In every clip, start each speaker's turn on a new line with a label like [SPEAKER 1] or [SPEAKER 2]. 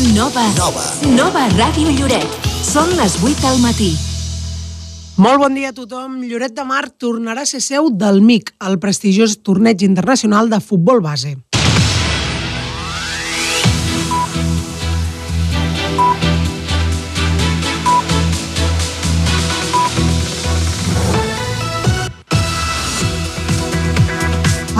[SPEAKER 1] Nova. Nova. Nova Ràdio Lloret. Són les 8 del matí.
[SPEAKER 2] Molt bon dia a tothom. Lloret de Mar tornarà a ser seu del MIC, el prestigiós torneig internacional de futbol base.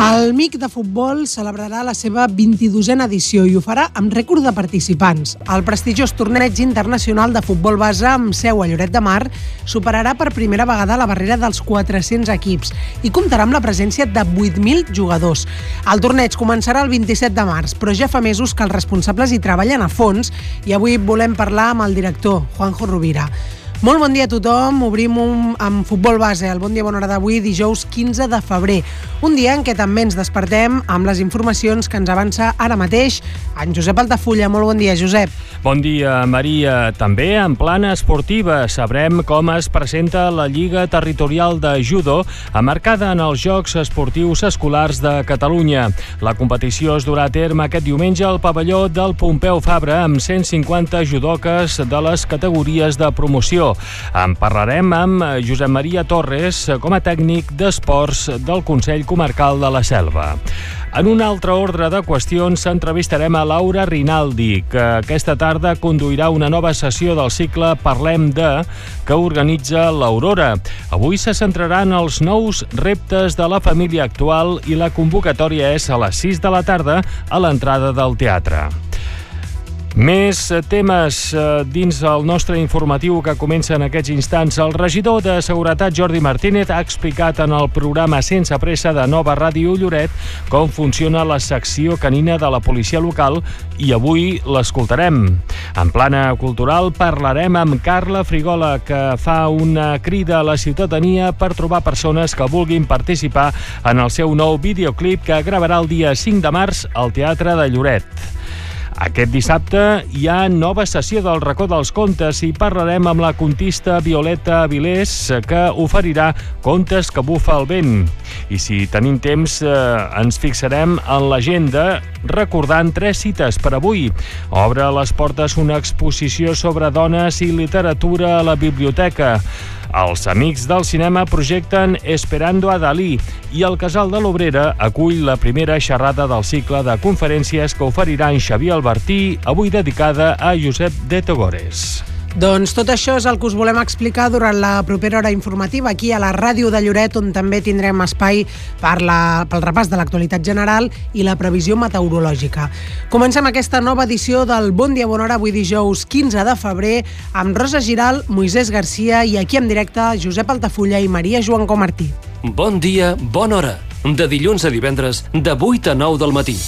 [SPEAKER 2] El MIC de futbol celebrarà la seva 22a edició i ho farà amb rècord de participants. El prestigiós torneig internacional de futbol base amb seu a Lloret de Mar superarà per primera vegada la barrera dels 400 equips i comptarà amb la presència de 8.000 jugadors. El torneig començarà el 27 de març, però ja fa mesos que els responsables hi treballen a fons i avui volem parlar amb el director, Juanjo Rovira. Molt bon dia a tothom. Obrim un, amb futbol base, el Bon Dia Bona Hora d'avui, dijous 15 de febrer. Un dia en què també ens despertem amb les informacions que ens avança ara mateix en Josep Altafulla. Molt bon dia, Josep.
[SPEAKER 3] Bon dia, Maria. També en plana esportiva sabrem com es presenta la Lliga Territorial de Judo, amarcada en els Jocs Esportius Escolars de Catalunya. La competició es durà a terme aquest diumenge al pavelló del Pompeu Fabra amb 150 judoques de les categories de promoció. En parlarem amb Josep Maria Torres com a tècnic d'esports del Consell Comarcal de la Selva. En un altre ordre de qüestions, entrevistarem a Laura Rinaldi, que aquesta tarda conduirà una nova sessió del cicle Parlem de, que organitza l'Aurora. Avui se centrarà en els nous reptes de la família actual i la convocatòria és a les 6 de la tarda a l'entrada del teatre. Més temes eh, dins el nostre informatiu que comença en aquests instants. El regidor de Seguretat, Jordi Martínez, ha explicat en el programa Sense Pressa de Nova Ràdio Lloret com funciona la secció canina de la policia local i avui l'escoltarem. En plana cultural parlarem amb Carla Frigola, que fa una crida a la ciutadania per trobar persones que vulguin participar en el seu nou videoclip que gravarà el dia 5 de març al Teatre de Lloret. Aquest dissabte hi ha nova sessió del racó dels contes i parlarem amb la contista Violeta Avilés que oferirà contes que bufa el vent. I si tenim temps eh, ens fixarem en l'agenda recordant tres cites per avui. Obre les portes una exposició sobre dones i literatura a la biblioteca. Els Amics del Cinema projecten Esperando a Dalí i el Casal de l'Obrera acull la primera xerrada del cicle de conferències que oferirà en Xavier Albertí, avui dedicada a Josep de Togores.
[SPEAKER 2] Doncs tot això és el que us volem explicar durant la propera hora informativa aquí a la ràdio de Lloret, on també tindrem espai per la, pel repàs de l'actualitat general i la previsió meteorològica. Comencem aquesta nova edició del Bon Dia Bona Hora, avui dijous 15 de febrer, amb Rosa Giral, Moisès Garcia i aquí en directe Josep Altafulla i Maria Joan Comartí.
[SPEAKER 4] Bon dia, bona hora. De dilluns a divendres, de 8 a 9 del matí.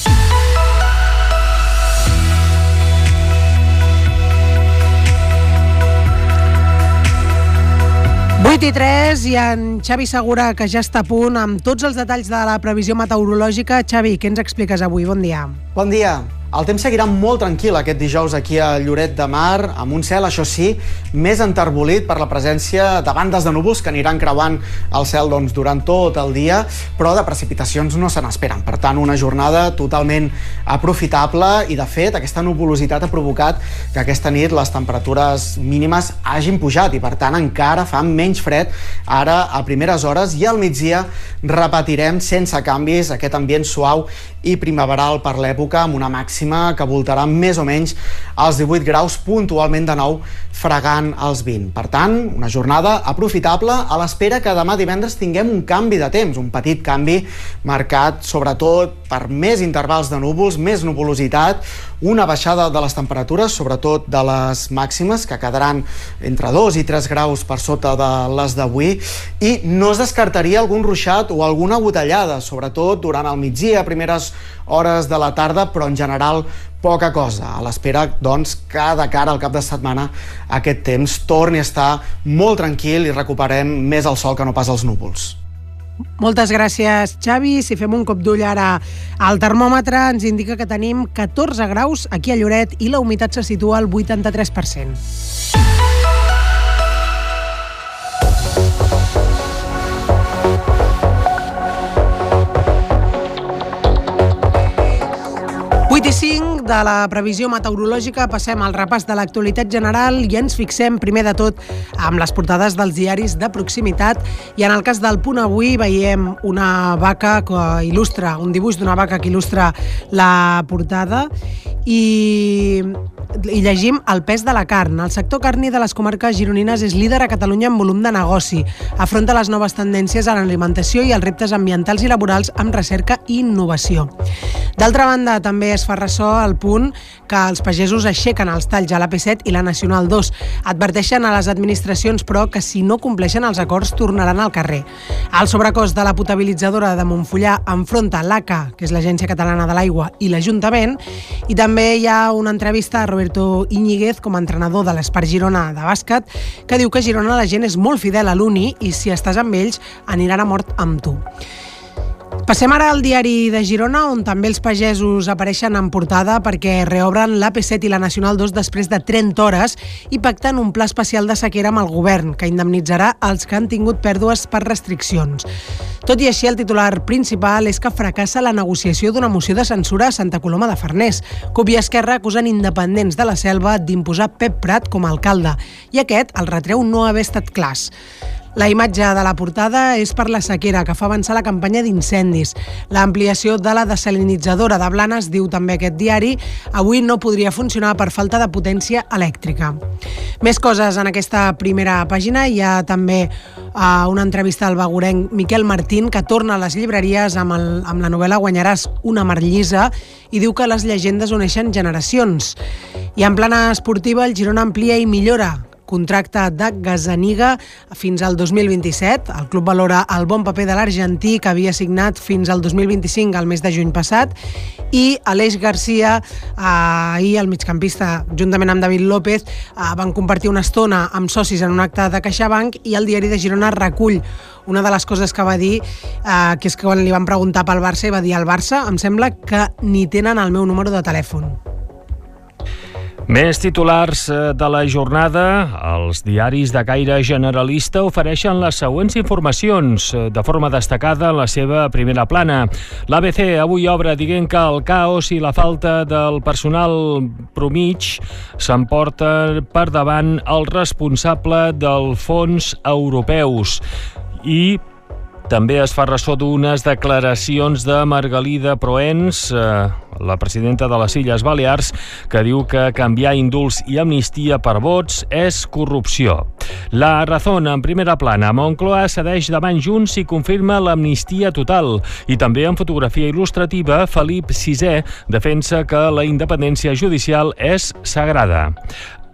[SPEAKER 2] 8 i 3 i en Xavi Segura, que ja està a punt amb tots els detalls de la previsió meteorològica. Xavi, què ens expliques avui? Bon dia.
[SPEAKER 5] Bon dia. El temps seguirà molt tranquil aquest dijous aquí a Lloret de Mar, amb un cel, això sí, més enterbolit per la presència de bandes de núvols que aniran creuant el cel doncs, durant tot el dia, però de precipitacions no se n'esperen. Per tant, una jornada totalment aprofitable i, de fet, aquesta nuvolositat ha provocat que aquesta nit les temperatures mínimes hagin pujat i, per tant, encara fa menys fred ara a primeres hores i al migdia repetirem sense canvis aquest ambient suau i primaveral per l'època amb una màxima que voltarà més o menys als 18 graus puntualment de nou fregant els 20. Per tant, una jornada aprofitable a l'espera que demà divendres tinguem un canvi de temps, un petit canvi marcat sobretot per més intervals de núvols, més nuvolositat, una baixada de les temperatures, sobretot de les màximes, que quedaran entre 2 i 3 graus per sota de les d'avui, i no es descartaria algun ruixat o alguna botellada, sobretot durant el migdia, a primeres hores de la tarda, però en general poca cosa. A l'espera, doncs, que de cara al cap de setmana aquest temps torni a estar molt tranquil i recuperem més el sol que no pas els núvols.
[SPEAKER 2] Moltes gràcies, Xavi. Si fem un cop d'ull ara al termòmetre, ens indica que tenim 14 graus aquí a Lloret i la humitat se situa al 83%. De la previsió meteorològica passem al repàs de l'actualitat general i ens fixem primer de tot amb les portades dels diaris de proximitat i en el cas del punt avui veiem una vaca que il·lustra, un dibuix d'una vaca que il·lustra la portada i i llegim el pes de la carn. El sector carni de les comarques gironines és líder a Catalunya en volum de negoci. Afronta les noves tendències a l'alimentació i els reptes ambientals i laborals amb recerca i innovació. D'altra banda, també es fa ressò el punt que els pagesos aixequen els talls a l'AP7 i la Nacional 2. Adverteixen a les administracions, però, que si no compleixen els acords tornaran al carrer. El sobrecost de la potabilitzadora de Montfullà enfronta l'ACA, que és l'Agència Catalana de l'Aigua, i l'Ajuntament, i també hi ha una entrevista a Roberto Iñiguez com a entrenador de l'Espart Girona de bàsquet, que diu que a Girona la gent és molt fidel a l'Uni i si estàs amb ells aniran a mort amb tu. Passem ara al diari de Girona, on també els pagesos apareixen en portada perquè reobren l'AP7 i la Nacional 2 després de 30 hores i pacten un pla especial de sequera amb el govern, que indemnitzarà els que han tingut pèrdues per restriccions. Tot i així, el titular principal és que fracassa la negociació d'una moció de censura a Santa Coloma de Farners. CUP i Esquerra acusen independents de la selva d'imposar Pep Prat com a alcalde i aquest el retreu no haver estat clars. La imatge de la portada és per la sequera, que fa avançar la campanya d'incendis. L'ampliació de la desalinitzadora de Blanes, diu també aquest diari, avui no podria funcionar per falta de potència elèctrica. Més coses en aquesta primera pàgina. Hi ha també uh, una entrevista al bagurenc Miquel Martín, que torna a les llibreries amb, el, amb la novel·la Guanyaràs una marllisa i diu que les llegendes uneixen generacions. I en plana esportiva, el Girona amplia i millora contracte de Gazaniga fins al 2027. El club valora el bon paper de l'argentí que havia signat fins al 2025, al mes de juny passat, i Aleix Garcia, eh, ahir el migcampista, juntament amb David López, eh, van compartir una estona amb socis en un acte de CaixaBank i el diari de Girona recull una de les coses que va dir, eh, que és que quan li van preguntar pel Barça, va dir al Barça, em sembla que ni tenen el meu número de telèfon.
[SPEAKER 3] Més titulars eh, de la jornada. Els diaris de caire generalista ofereixen les següents informacions eh, de forma destacada en la seva primera plana. L'ABC avui obre dient que el caos i la falta del personal promig s'emporta per davant el responsable del fons europeus i també es fa ressò d'unes declaracions de Margalida Proens, eh, la presidenta de les Illes Balears, que diu que canviar indults i amnistia per vots és corrupció. La Razón, en primera plana, Moncloa cedeix davant Junts i confirma l'amnistia total. I també en fotografia il·lustrativa, Felip VI defensa que la independència judicial és sagrada.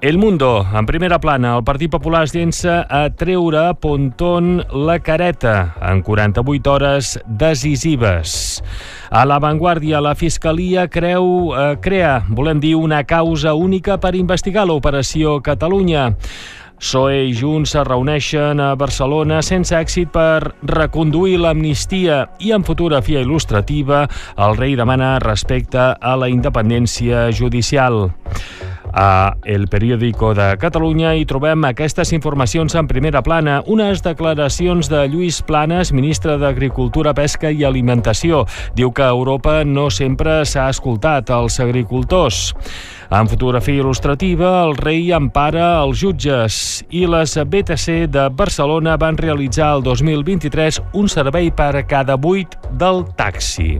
[SPEAKER 3] El Mundo, en primera plana, el Partit Popular es llença a treure a Pontón la careta en 48 hores decisives. A l'avantguàrdia, la Fiscalia creu, eh, crea, volem dir, una causa única per investigar l'operació Catalunya. PSOE i Junts es reuneixen a Barcelona sense èxit per reconduir l'amnistia i en fotografia il·lustrativa el rei demana respecte a la independència judicial. A El Periódico de Catalunya hi trobem aquestes informacions en primera plana, unes declaracions de Lluís Planes, ministre d'Agricultura, Pesca i Alimentació. Diu que a Europa no sempre s'ha escoltat els agricultors. En fotografia il·lustrativa, el rei empara els jutges i les BTC de Barcelona van realitzar el 2023 un servei per cada 8 del taxi.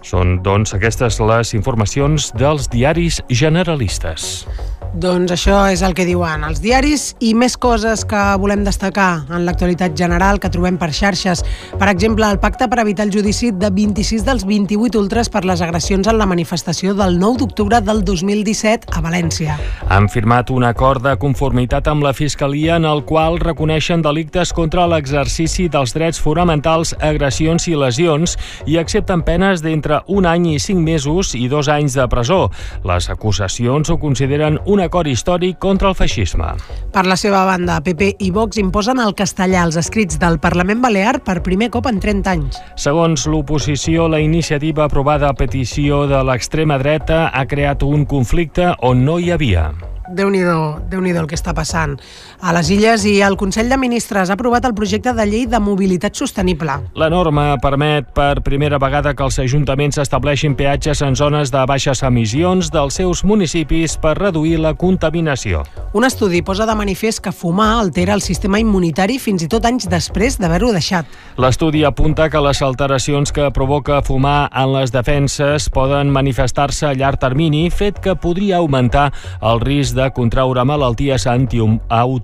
[SPEAKER 3] Són, doncs, aquestes les informacions dels diaris generalistes.
[SPEAKER 2] Doncs això és el que diuen els diaris i més coses que volem destacar en l'actualitat general que trobem per xarxes. Per exemple, el pacte per evitar el judici de 26 dels 28 ultres per les agressions en la manifestació del 9 d'octubre del 2017 a València.
[SPEAKER 3] Han firmat un acord de conformitat amb la Fiscalia en el qual reconeixen delictes contra l'exercici dels drets fonamentals, agressions i lesions i accepten penes d'entre un any i cinc mesos i dos anys de presó. Les acusacions ho consideren un un acord històric contra el feixisme.
[SPEAKER 2] Per la seva banda, PP i Vox imposen el castellà als escrits del Parlament Balear per primer cop en 30 anys.
[SPEAKER 3] Segons l'oposició, la iniciativa aprovada a petició de l'extrema dreta ha creat un conflicte on no hi havia.
[SPEAKER 2] Déu-n'hi-do déu el que està passant a les illes i el Consell de Ministres ha aprovat el projecte de llei de mobilitat sostenible.
[SPEAKER 3] La norma permet per primera vegada que els ajuntaments estableixin peatges en zones de baixes emissions dels seus municipis per reduir la contaminació.
[SPEAKER 2] Un estudi posa de manifest que fumar altera el sistema immunitari fins i tot anys després d'haver-ho deixat.
[SPEAKER 3] L'estudi apunta que les alteracions que provoca fumar en les defenses poden manifestar-se a llarg termini, fet que podria augmentar el risc de contraure malalties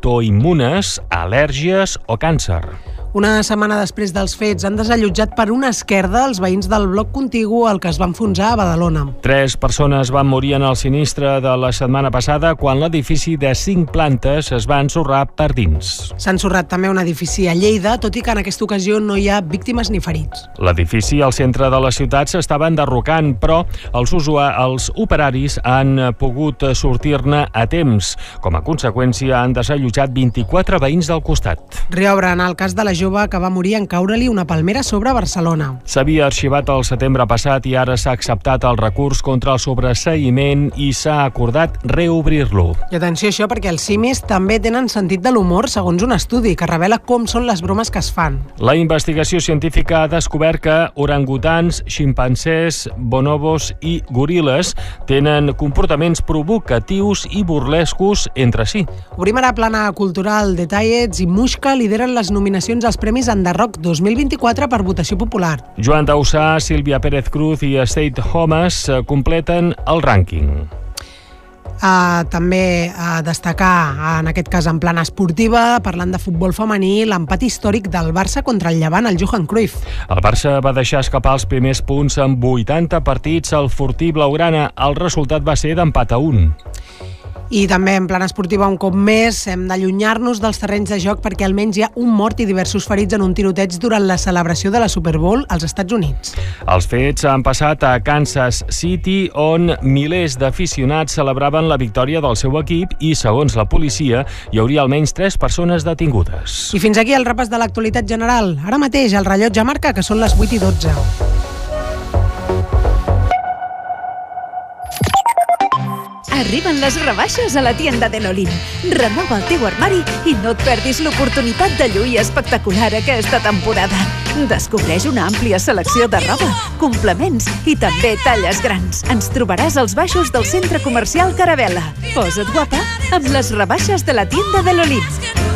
[SPEAKER 3] autoimmunes, al·lèrgies o càncer.
[SPEAKER 2] Una setmana després dels fets han desallotjat per una esquerda els veïns del bloc contigu al que es va enfonsar a Badalona.
[SPEAKER 3] Tres persones van morir en el sinistre de la setmana passada quan l'edifici de cinc plantes es va ensorrar per dins.
[SPEAKER 2] S'ha ensorrat també un edifici a Lleida, tot i que en aquesta ocasió no hi ha víctimes ni ferits.
[SPEAKER 3] L'edifici al centre de la ciutat s'estava enderrocant, però els, usua els operaris han pogut sortir-ne a temps. Com a conseqüència, han desallotjat 24 veïns del costat.
[SPEAKER 2] Reobre en el cas de la jove que va morir en caure-li una palmera sobre Barcelona.
[SPEAKER 3] S'havia arxivat el setembre passat i ara s'ha acceptat el recurs contra el sobreseïment i s'ha acordat reobrir-lo.
[SPEAKER 2] I atenció això perquè els simis també tenen sentit de l'humor segons un estudi que revela com són les bromes que es fan.
[SPEAKER 3] La investigació científica ha descobert que orangutans, ximpancers, bonobos i goril·les tenen comportaments provocatius i burlescos entre si.
[SPEAKER 2] Obrim ara plana cultural. Detallets i Mushka lideren les nominacions als Premis Enderroc 2024 per votació popular.
[SPEAKER 3] Joan Dausà, Sílvia Pérez Cruz i State Homes eh, completen el rànquing.
[SPEAKER 2] Uh, també a uh, destacar, uh, en aquest cas en plana esportiva, parlant de futbol femení, l'empat històric del Barça contra el Llevant, el Johan Cruyff.
[SPEAKER 3] El Barça va deixar escapar els primers punts amb 80 partits al Fortí Blaugrana. El resultat va ser d'empat a 1.
[SPEAKER 2] I també en plan esportiva un cop més hem d'allunyar-nos dels terrenys de joc perquè almenys hi ha un mort i diversos ferits en un tiroteig durant la celebració de la Super Bowl als Estats Units.
[SPEAKER 3] Els fets han passat a Kansas City on milers d'aficionats celebraven la victòria del seu equip i, segons la policia, hi hauria almenys tres persones detingudes.
[SPEAKER 2] I fins aquí el repàs de l'actualitat general. Ara mateix el rellotge marca que són les 8 i 12.
[SPEAKER 1] Arriben les rebaixes a la tienda de l'Olin. Renova el teu armari i no et perdis l'oportunitat de lluir espectacular aquesta temporada. Descobreix una àmplia selecció de roba, complements i també talles grans. Ens trobaràs als baixos del centre comercial Caravela. Posa't guapa amb les rebaixes de la tienda de l'Olin.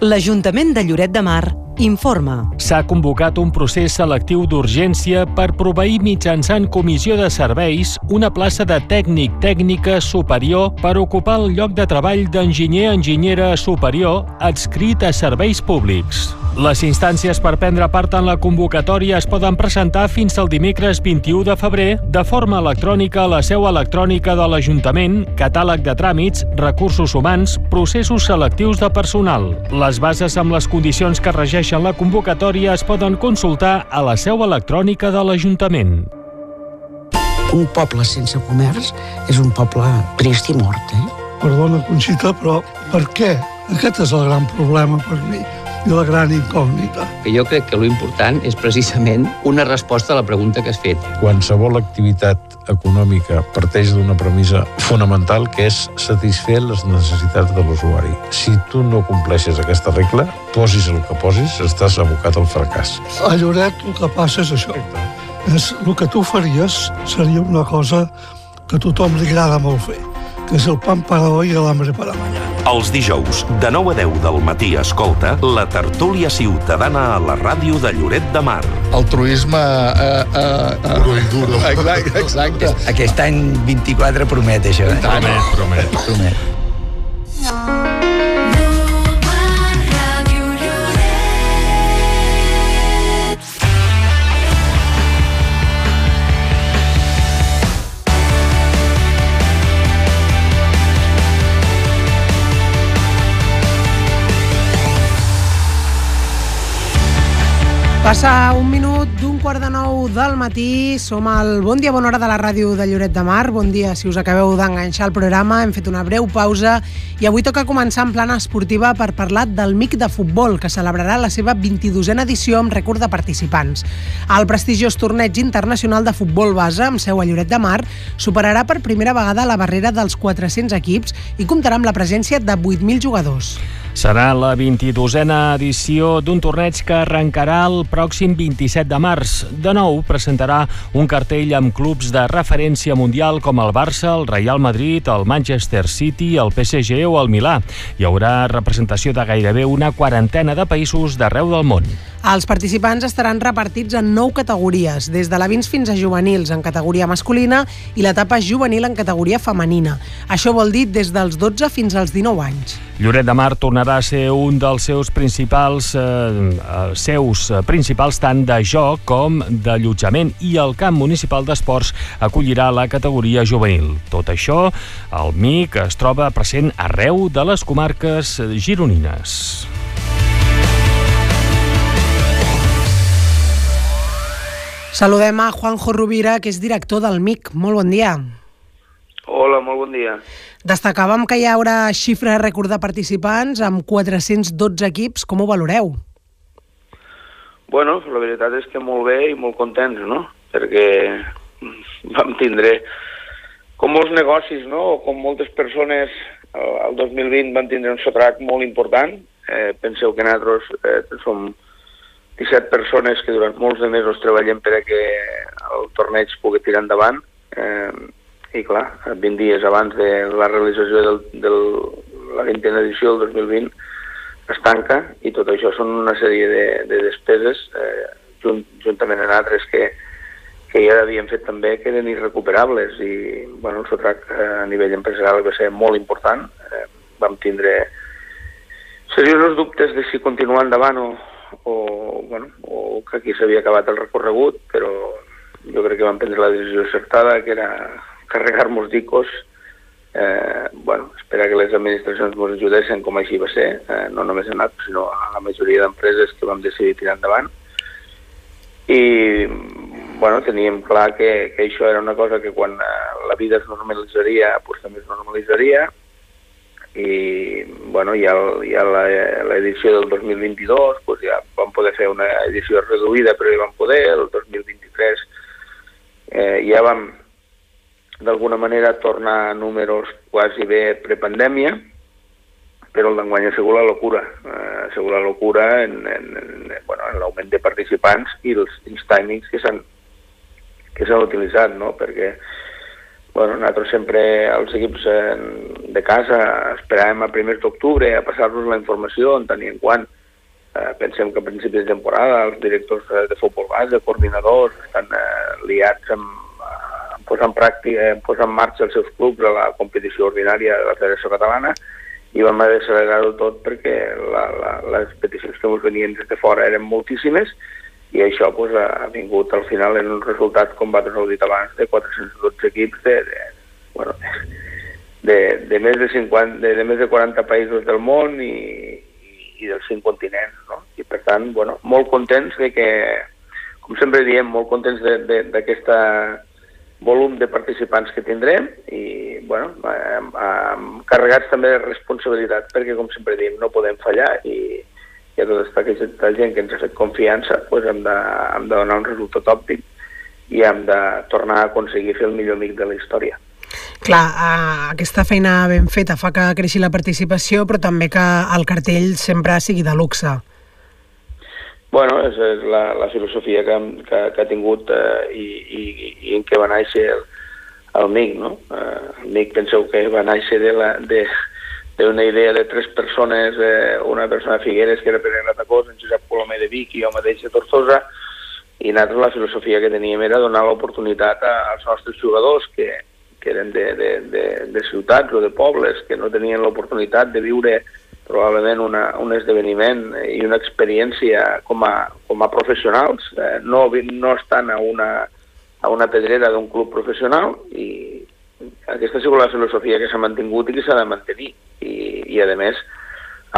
[SPEAKER 6] L'Ajuntament de Lloret de Mar
[SPEAKER 7] informa.
[SPEAKER 3] S'ha convocat un procés selectiu d'urgència per proveir mitjançant comissió de serveis una plaça de tècnic tècnica superior per ocupar el lloc de treball d'enginyer-enginyera superior adscrit a serveis públics. Les instàncies per prendre part en la convocatòria es poden presentar fins al dimecres 21 de febrer de forma electrònica a la seu electrònica de l'Ajuntament, catàleg de tràmits, recursos humans, processos selectius de personal. Les bases amb les condicions que regeixen la convocatòria es poden consultar a la seu electrònica de l'Ajuntament.
[SPEAKER 6] Un poble sense comerç és un poble trist i mort, eh?
[SPEAKER 8] Perdona, Conxita, però per què? Aquest és el gran problema per mi la gran incògnita.
[SPEAKER 9] Que jo crec que lo important és precisament una resposta a la pregunta que has fet.
[SPEAKER 10] Qualsevol activitat econòmica parteix d'una premissa fonamental que és satisfer les necessitats de l'usuari. Si tu no compleixes aquesta regla, posis el que posis, estàs abocat al fracàs.
[SPEAKER 8] A Lloret el que passa és això. És, el que tu faries seria una cosa que a tothom li agrada molt fer, que és el pan para hoy y el hambre para mañana.
[SPEAKER 11] Els dijous, de 9 a 10 del matí, escolta la tertúlia ciutadana a la ràdio de Lloret de Mar.
[SPEAKER 12] Altruisme... Eh, eh, eh,
[SPEAKER 13] i duro.
[SPEAKER 12] Exacte, exacte.
[SPEAKER 9] Aquest any 24 promet, això. Eh?
[SPEAKER 3] Promet, promet.
[SPEAKER 9] promet.
[SPEAKER 2] Passa un minut quart de nou del matí. Som al Bon Dia, Bona Hora de la ràdio de Lloret de Mar. Bon dia si us acabeu d'enganxar el programa. Hem fet una breu pausa i avui toca començar en plana esportiva per parlar del MIC de futbol, que celebrarà la seva 22a edició amb rècord de participants. El prestigiós torneig internacional de futbol base, amb seu a Lloret de Mar, superarà per primera vegada la barrera dels 400 equips i comptarà amb la presència de 8.000 jugadors.
[SPEAKER 3] Serà la 22a edició d'un torneig que arrencarà el pròxim 27 de març. De nou, presentarà un cartell amb clubs de referència mundial com el Barça, el Real Madrid, el Manchester City, el PSG o el Milà. Hi haurà representació de gairebé una quarantena de països d'arreu del món.
[SPEAKER 2] Els participants estaran repartits en nou categories, des de la vins fins a juvenils en categoria masculina i l'etapa juvenil en categoria femenina. Això vol dir des dels 12 fins als 19 anys.
[SPEAKER 3] Lloret de Mar tornarà a ser un dels seus principals eh, eh, seus eh, principals tant de joc com d'allotjament i el camp municipal d'esports acollirà la categoria juvenil. Tot això, el MIC es troba present arreu de les comarques gironines.
[SPEAKER 2] Saludem a Juanjo Rovira, que és director del MIC. Molt bon dia.
[SPEAKER 14] Hola, molt bon dia.
[SPEAKER 2] Destacàvem que hi haurà xifra rècord de participants amb 412 equips. Com ho valoreu?
[SPEAKER 14] Bueno, la veritat és que molt bé i molt contents, no? Perquè vam tindre, com molts negocis, no? O com moltes persones, el 2020 van tindre un sotrac molt important. Eh, penseu que nosaltres eh, som 17 persones que durant molts de mesos treballem per a que el torneig pugui tirar endavant. Eh, I clar, 20 dies abans de la realització del, del la 20a edició del 2020 es tanca i tot això són una sèrie de, de despeses eh, junt, juntament amb altres que, que ja havíem fet també que eren irrecuperables i bueno, el sotrac eh, a nivell empresarial va ser molt important. Eh, vam tindre seriosos dubtes de si continuar endavant o, o, bueno, o que aquí s'havia acabat el recorregut, però jo crec que vam prendre la decisió acertada, que era carregar-nos dicos, eh, bueno, esperar que les administracions ens ajudessin com així va ser, eh, no només a nosaltres, sinó a la majoria d'empreses que vam decidir tirar endavant. I, bueno, teníem clar que, que això era una cosa que quan eh, la vida es normalitzaria, pues, també es normalitzaria, i bueno, ja, ja l'edició del 2022 pues ja vam poder fer una edició reduïda però ja vam poder, el 2023 eh, ja vam d'alguna manera tornar a números quasi bé prepandèmia però el d'enguany ha sigut la locura eh, ha sigut la locura en, en, en, bueno, en l'augment de participants i els, els timings que s'han que s'han utilitzat, no? perquè bueno, nosaltres sempre, els equips de casa, esperàvem a primers d'octubre a passar-nos la informació en i en quant Eh, pensem que a principis de temporada els directors de, de futbol base, coordinadors, estan eh, liats amb, eh, en posar en pràctica, en posar en marxa els seus clubs a la competició ordinària de la Federació Catalana i vam haver d'accelerar-ho tot perquè la, la, les peticions que ens venien des de fora eren moltíssimes i això pues, ha vingut al final en un resultat, com va heu dit abans, de 412 equips de, de, bueno, de, de, més de, 50, de, de més de 40 països del món i, i dels cinc continents. No? I per tant, bueno, molt contents de que, com sempre diem, molt contents d'aquest volum de participants que tindrem i bueno, amb, amb carregats també de responsabilitat perquè com sempre diem no podem fallar i, i a tota aquesta gent que ens ha fet confiança pues hem, de, hem de donar un resultat òptim i hem de tornar a aconseguir fer el millor amic de la història.
[SPEAKER 2] Clar, eh, aquesta feina ben feta fa que creixi la participació, però també que el cartell sempre sigui de luxe.
[SPEAKER 14] Bueno, és, és la, la filosofia que, que, que ha tingut eh, i, i, i en què va néixer el, el MIC, no? Eh, el MIC penseu que va néixer de la, de, d'una idea de tres persones, eh, una persona de Figueres que era Pere Gratacós, en Josep Colomer de Vic i jo mateix de Tortosa, i nosaltres la filosofia que teníem era donar l'oportunitat als nostres jugadors que, que eren de, de, de, de ciutats o de pobles que no tenien l'oportunitat de viure probablement una, un esdeveniment i una experiència com a, com a professionals, eh, no, no estan a una, a una pedrera d'un club professional i aquesta ha sigut la filosofia que s'ha mantingut i que s'ha de mantenir i, i a més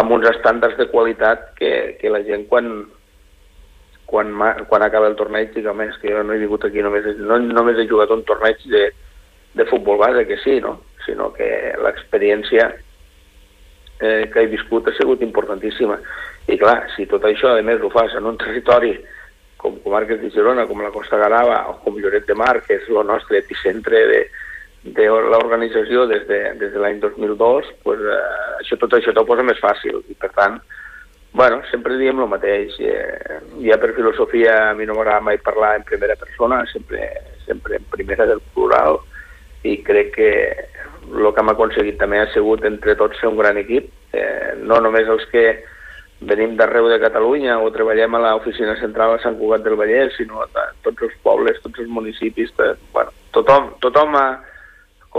[SPEAKER 14] amb uns estàndards de qualitat que, que la gent quan, quan, quan acaba el torneig diga més que jo no he vingut aquí només, no, només he jugat un torneig de, de futbol base, que sí, no? sinó que l'experiència eh, que he viscut ha sigut importantíssima. I clar, si tot això, a més, ho fas en un territori com comarques de Girona, com la Costa Garava o com Lloret de Mar, que és el nostre epicentre de, de l'organització des de, des de l'any 2002, pues, eh, això, tot això t'ho posa més fàcil. I per tant, bueno, sempre diem el mateix. Eh, ja per filosofia a mi no m'agrada mai parlar en primera persona, sempre, sempre en primera del plural, i crec que el que hem aconseguit també ha sigut entre tots ser un gran equip, eh, no només els que venim d'arreu de Catalunya o treballem a l'oficina central a Sant Cugat del Vallès, sinó a tots els pobles, tots els municipis, tot, bueno, tothom, tothom ha,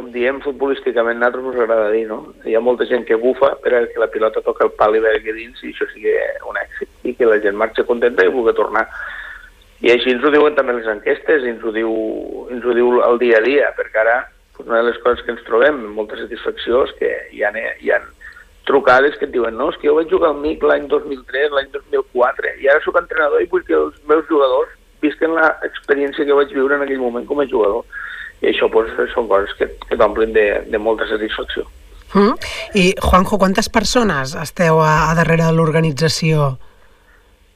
[SPEAKER 14] com diem futbolísticament, a nosaltres ens agrada dir, no? Hi ha molta gent que bufa per que la pilota toca el pal i ve aquí dins i això sigui un èxit i que la gent marxa contenta i vulgui tornar. I així ens ho diuen també les enquestes, ens ho diu, ens ho diu el dia a dia, perquè ara pues una de les coses que ens trobem amb molta satisfacció és que hi ha, hi ha trucades que et diuen no, és que jo vaig jugar al MIC l'any 2003, l'any 2004, i ara sóc entrenador i vull que els meus jugadors visquen l'experiència que vaig viure en aquell moment com a jugador. I això pues, són coses que, que t'omplen de, de molta satisfacció.
[SPEAKER 2] Mm. I, Juanjo, quantes persones esteu a, a darrere de l'organització?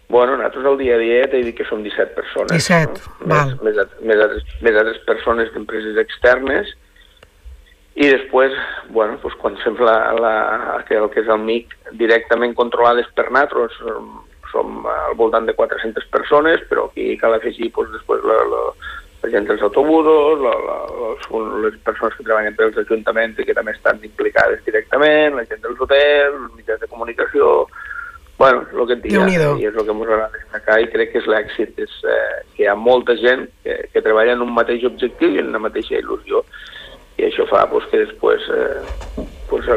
[SPEAKER 14] Bueno, nosaltres al dia a dia t'he dit que som 17 persones.
[SPEAKER 2] 17, no? val.
[SPEAKER 14] Més, més, més, altres, més altres persones d'empreses externes i després, bueno, doncs quan fem la, la, que el que és el MIC directament controlades per nosaltres, som, som al voltant de 400 persones, però aquí cal afegir doncs, després la, la, la gent dels autobusos, la, la, les, les persones que treballen pels ajuntaments i que també estan implicades directament, la gent dels hotels, els mitjans de comunicació, bueno, el que et dic, i és el que ens agrada destacar i crec que és l'èxit, és eh, que hi ha molta gent que, que treballa en un mateix objectiu i en una mateixa il·lusió. I això fa pues, que després eh, pues,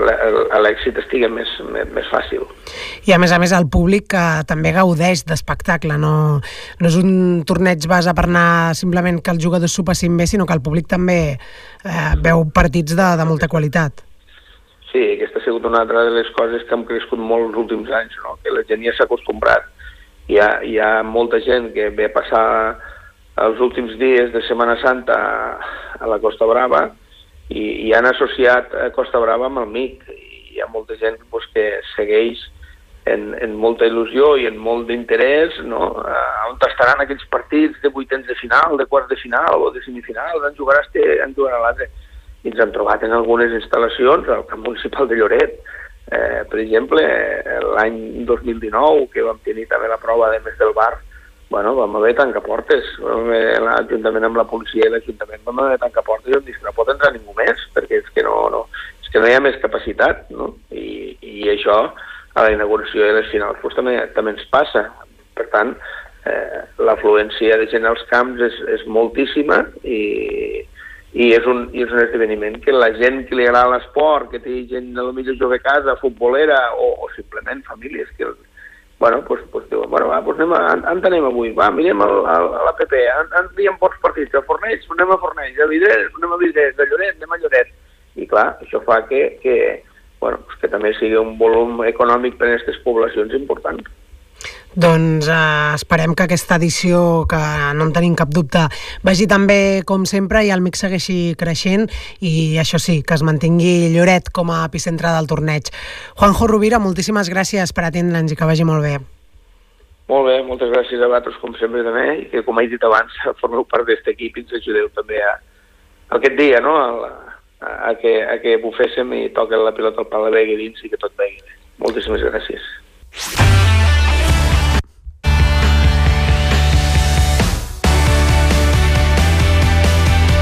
[SPEAKER 14] l'èxit estigui més, més, més fàcil.
[SPEAKER 2] I a més a més el públic que també gaudeix d'espectacle, no, no és un torneig base per anar simplement que els jugadors s'ho passin bé, sinó que el públic també eh, veu partits de, de molta qualitat.
[SPEAKER 14] Sí, aquesta ha sigut una altra de les coses que han crescut molt els últims anys, no? que la gent ja s'ha acostumbrat. Hi ha, hi ha molta gent que ve a passar els últims dies de Setmana Santa a la Costa Brava i, i han associat a Costa Brava amb el MIC. I hi ha molta gent pues, que segueix en, en molta il·lusió i en molt d'interès no? on estaran aquells partits de vuitens de final, de quarts de final o de semifinal, en jugarà este, en jugarà l'altre. I ens hem trobat en algunes instal·lacions al camp municipal de Lloret, eh, per exemple, l'any 2019, que vam tenir també la prova de més del bar, bueno, vam haver tancaportes. L'Ajuntament amb la policia i l'Ajuntament vam haver tancaportes i vam dir que no pot entrar ningú més, perquè és que no, no, és que no hi ha més capacitat, no? I, i això a la inauguració i a les finals pues, també, també ens passa. Per tant, eh, l'afluència de gent als camps és, és moltíssima i, i és, un, i és un esdeveniment que la gent que li agrada l'esport, que té gent a lo millor jove a casa, futbolera o, o simplement famílies que, bueno, pues, pues diuen, bueno, va, pues anem a, on anem avui? Va, mirem el, el, a la PP, on, on diem pocs partits? A Fornells? Anem a Fornells, a Vidrés? Anem a Vidrés, a Lloret? Anem a Lloret. I clar, això fa que, que, bueno, pues que també sigui un volum econòmic per a aquestes poblacions important.
[SPEAKER 2] Doncs eh, esperem que aquesta edició, que no en tenim cap dubte, vagi també com sempre i el mix segueixi creixent i això sí, que es mantingui Lloret com a epicentre del torneig. Juanjo Rovira, moltíssimes gràcies per atendre'ns i que vagi molt bé.
[SPEAKER 14] Molt bé, moltes gràcies a vosaltres com sempre també i que com he dit abans formeu part d'aquest equip i ens ajudeu també a, a aquest dia, no? A, a, a, que, a que buféssim i toquen la pilota al pal de dins i que tot vegi bé. Moltíssimes gràcies.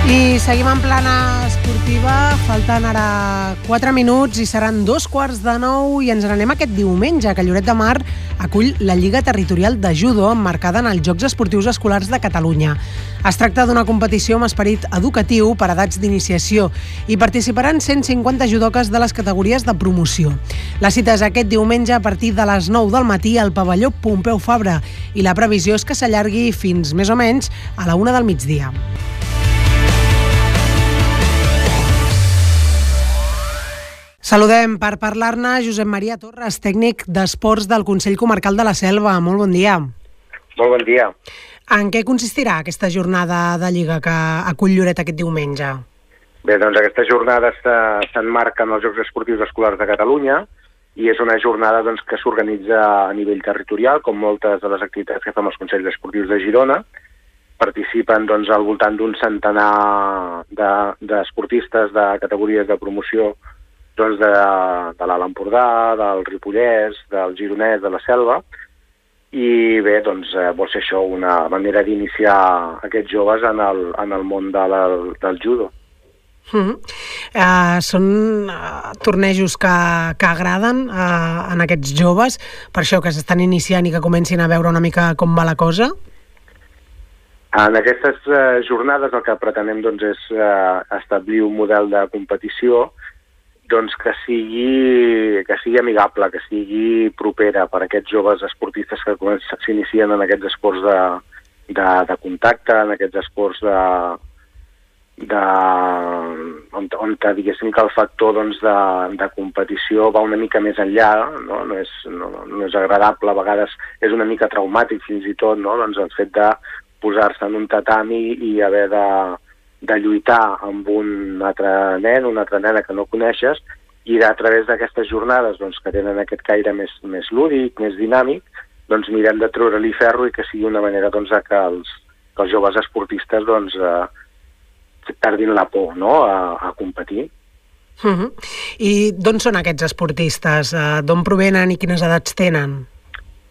[SPEAKER 2] I seguim en plana esportiva, falten ara 4 minuts i seran dos quarts de nou i ens n'anem aquest diumenge, que Lloret de Mar acull la Lliga Territorial de Judo emmarcada en els Jocs Esportius Escolars de Catalunya. Es tracta d'una competició amb esperit educatiu per edats d'iniciació i participaran 150 judoques de les categories de promoció. La cita és aquest diumenge a partir de les 9 del matí al pavelló Pompeu Fabra i la previsió és que s'allargui fins més o menys a la una del migdia. Saludem per parlar-ne Josep Maria Torres, tècnic d'esports del Consell Comarcal de la Selva. Molt bon dia.
[SPEAKER 13] Molt bon dia.
[SPEAKER 2] En què consistirà aquesta jornada de Lliga que acull Lloret aquest diumenge?
[SPEAKER 13] Bé, doncs aquesta jornada s'enmarca en els Jocs Esportius Escolars de Catalunya i és una jornada doncs, que s'organitza a nivell territorial, com moltes de les activitats que fem els Consells Esportius de Girona. Participen doncs, al voltant d'un centenar d'esportistes de, de categories de promoció doncs de, de l'Alt Empordà, del Ripollès, del Gironès, de la Selva, i bé, doncs eh, vol ser això una manera d'iniciar aquests joves en el, en el món de la, del judo.
[SPEAKER 2] Mm -hmm. uh, són uh, tornejos que, que agraden uh, en aquests joves, per això que s'estan iniciant i que comencin a veure una mica com va la cosa?
[SPEAKER 13] En aquestes uh, jornades el que pretenem doncs, és uh, establir un model de competició doncs que sigui, que sigui amigable, que sigui propera per a aquests joves esportistes que s'inicien en aquests esports de, de, de contacte, en aquests esports de, de, on, on diguéssim que el factor doncs, de, de competició va una mica més enllà, no? No, és, no, no és agradable, a vegades és una mica traumàtic fins i tot, no? doncs el fet de posar-se en un tatami i haver de, de lluitar amb un altre nen, una altra nena que no coneixes, i a través d'aquestes jornades doncs, que tenen aquest caire més, més lúdic, més dinàmic, doncs mirem de treure-li ferro i que sigui una manera doncs, que, els, que els joves esportistes doncs, eh, perdin la por no? a, a competir.
[SPEAKER 2] Uh -huh. I d'on són aquests esportistes? Uh, d'on provenen i quines edats tenen?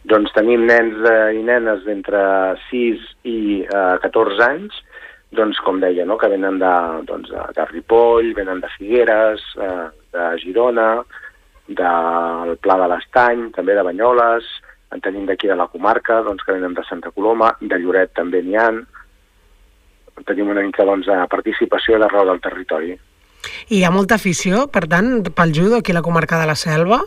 [SPEAKER 13] Doncs tenim nens uh, i nenes d'entre 6 i uh, 14 anys, doncs, com deia, no? que venen de, doncs, de, de Ripoll, venen de Figueres, eh, de Girona, del Pla de l'Estany, també de Banyoles, en tenim d'aquí de la comarca, doncs, que venen de Santa Coloma, de Lloret també n'hi ha. Tenim una mica doncs, de participació d'arreu del territori.
[SPEAKER 2] I hi ha molta afició, per tant, pel judo aquí a la comarca de la Selva?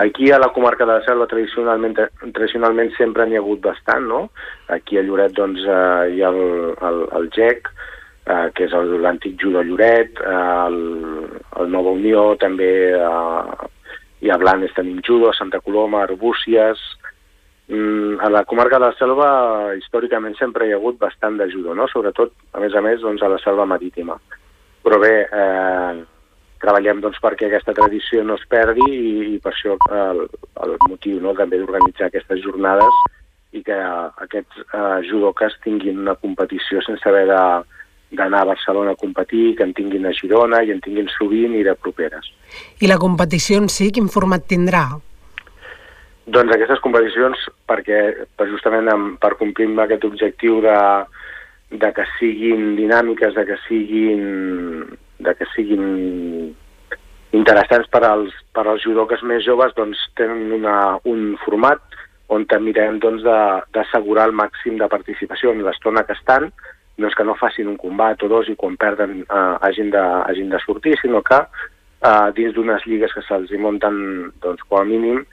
[SPEAKER 13] Aquí a la comarca de la Selva tradicionalment, tradicionalment sempre n'hi ha hagut bastant, no? Aquí a Lloret doncs, eh, hi ha el, el, el GEC, eh, que és l'antic judo Lloret, eh, el, el Nova Unió, també eh, i a Blanes tenim judo, a Santa Coloma, Arbúcies... Mm, a la comarca de la Selva històricament sempre hi ha hagut bastant de no? Sobretot, a més a més, doncs, a la Selva Marítima. Però bé, eh, treballem doncs, perquè aquesta tradició no es perdi i, i per això el, el motiu no, també d'organitzar aquestes jornades i que aquests eh, judoques tinguin una competició sense haver de, d'anar a Barcelona a competir, que en tinguin a Girona i en tinguin sovint i de properes.
[SPEAKER 2] I la competició en si, quin format tindrà?
[SPEAKER 13] Doncs aquestes competicions, perquè per justament amb, per complir amb aquest objectiu de, de que siguin dinàmiques, de que siguin de que siguin interessants per als, per als judoques més joves, doncs tenen una, un format on mirem doncs, d'assegurar el màxim de participació en l'estona que estan, doncs que no facin un combat o dos i quan perden eh, hagin, de, hagin de sortir, sinó que eh, dins d'unes lligues que se'ls munten doncs, com a mínim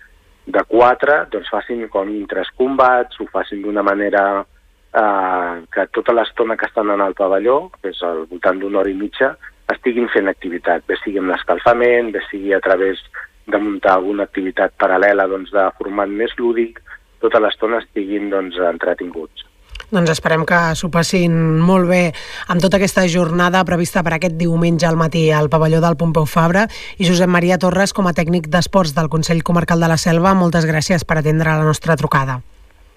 [SPEAKER 13] de quatre, doncs facin com tres combats, ho facin d'una manera eh, que tota l'estona que estan en el pavelló, que és al voltant d'una hora i mitja, estiguin fent activitat, bé sigui amb l'escalfament, bé sigui a través de muntar alguna activitat paral·lela doncs, de format més lúdic, tota l'estona estiguin doncs, entretinguts.
[SPEAKER 2] Doncs esperem que s'ho passin molt bé amb tota aquesta jornada prevista per aquest diumenge al matí al pavelló del Pompeu Fabra. I Josep Maria Torres, com a tècnic d'esports del Consell Comarcal de la Selva, moltes gràcies per atendre la nostra trucada.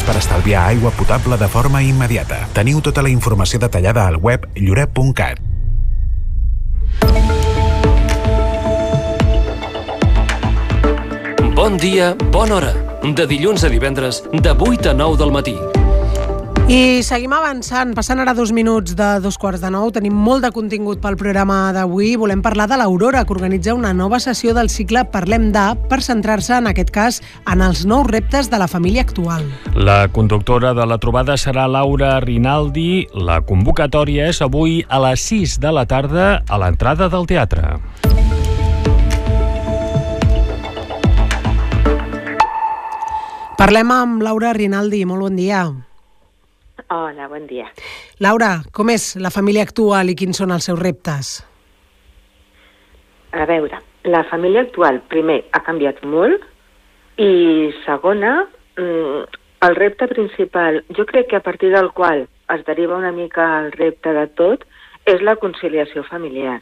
[SPEAKER 15] per estalviar aigua potable de forma immediata. Teniu tota la informació detallada al web lloret.cat.
[SPEAKER 4] Bon dia, bona hora. De dilluns a divendres, de 8 a 9 del matí.
[SPEAKER 2] I seguim avançant, passant ara dos minuts de dos quarts de nou. Tenim molt de contingut pel programa d'avui. Volem parlar de l'Aurora, que organitza una nova sessió del cicle Parlem de, per centrar-se, en aquest cas, en els nous reptes de la família actual.
[SPEAKER 3] La conductora de la trobada serà Laura Rinaldi. La convocatòria és avui a les 6 de la tarda a l'entrada del teatre.
[SPEAKER 2] Parlem amb Laura Rinaldi. Molt bon dia.
[SPEAKER 16] Hola, bon dia.
[SPEAKER 2] Laura, com és la família actual i quins són els seus reptes?
[SPEAKER 16] A veure, la família actual, primer, ha canviat molt i segona, mm, el repte principal, jo crec que a partir del qual es deriva una mica el repte de tot, és la conciliació familiar,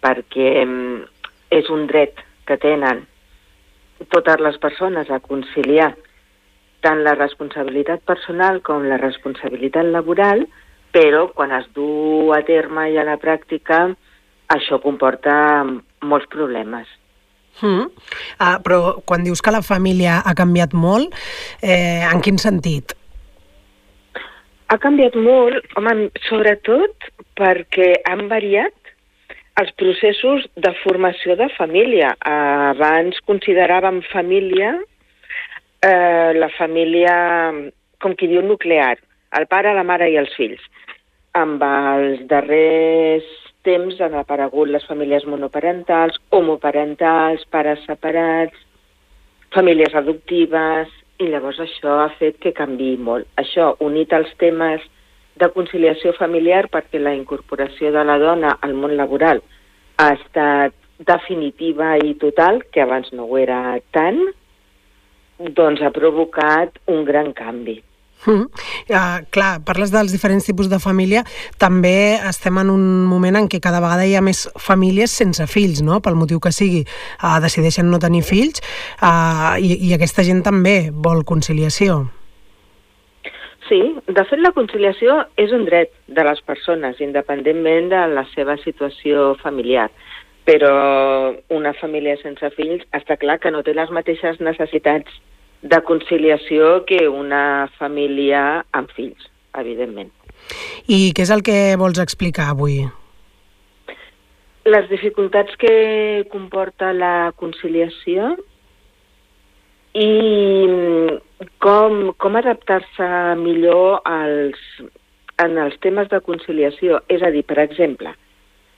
[SPEAKER 16] perquè mm, és un dret que tenen totes les persones a conciliar tant la responsabilitat personal com la responsabilitat laboral, però quan es du a terme i a la pràctica això comporta molts problemes.
[SPEAKER 2] Mm. Uh, però quan dius que la família ha canviat molt, eh, en quin sentit?
[SPEAKER 16] Ha canviat molt, home, sobretot perquè han variat els processos de formació de família. Uh, abans consideràvem família eh, la família, com qui diu, nuclear, el pare, la mare i els fills. Amb els darrers temps han aparegut les famílies monoparentals, homoparentals, pares separats, famílies adoptives, i llavors això ha fet que canvi molt. Això, unit als temes de conciliació familiar, perquè la incorporació de la dona al món laboral ha estat definitiva i total, que abans no ho era tant, doncs ha provocat un gran canvi.
[SPEAKER 2] Mm. Uh, clar, parles dels diferents tipus de família, també estem en un moment en què cada vegada hi ha més famílies sense fills, no? pel motiu que sigui, uh, decideixen no tenir fills, uh, i, i aquesta gent també vol conciliació.
[SPEAKER 16] Sí, de fet la conciliació és un dret de les persones, independentment de la seva situació familiar. Però una família sense fills està clar que no té les mateixes necessitats de conciliació que una família amb fills, evidentment.
[SPEAKER 2] I què és el que vols explicar avui?
[SPEAKER 16] Les dificultats que comporta la conciliació i com, com adaptar-se millor als, en els temes de conciliació. És a dir, per exemple,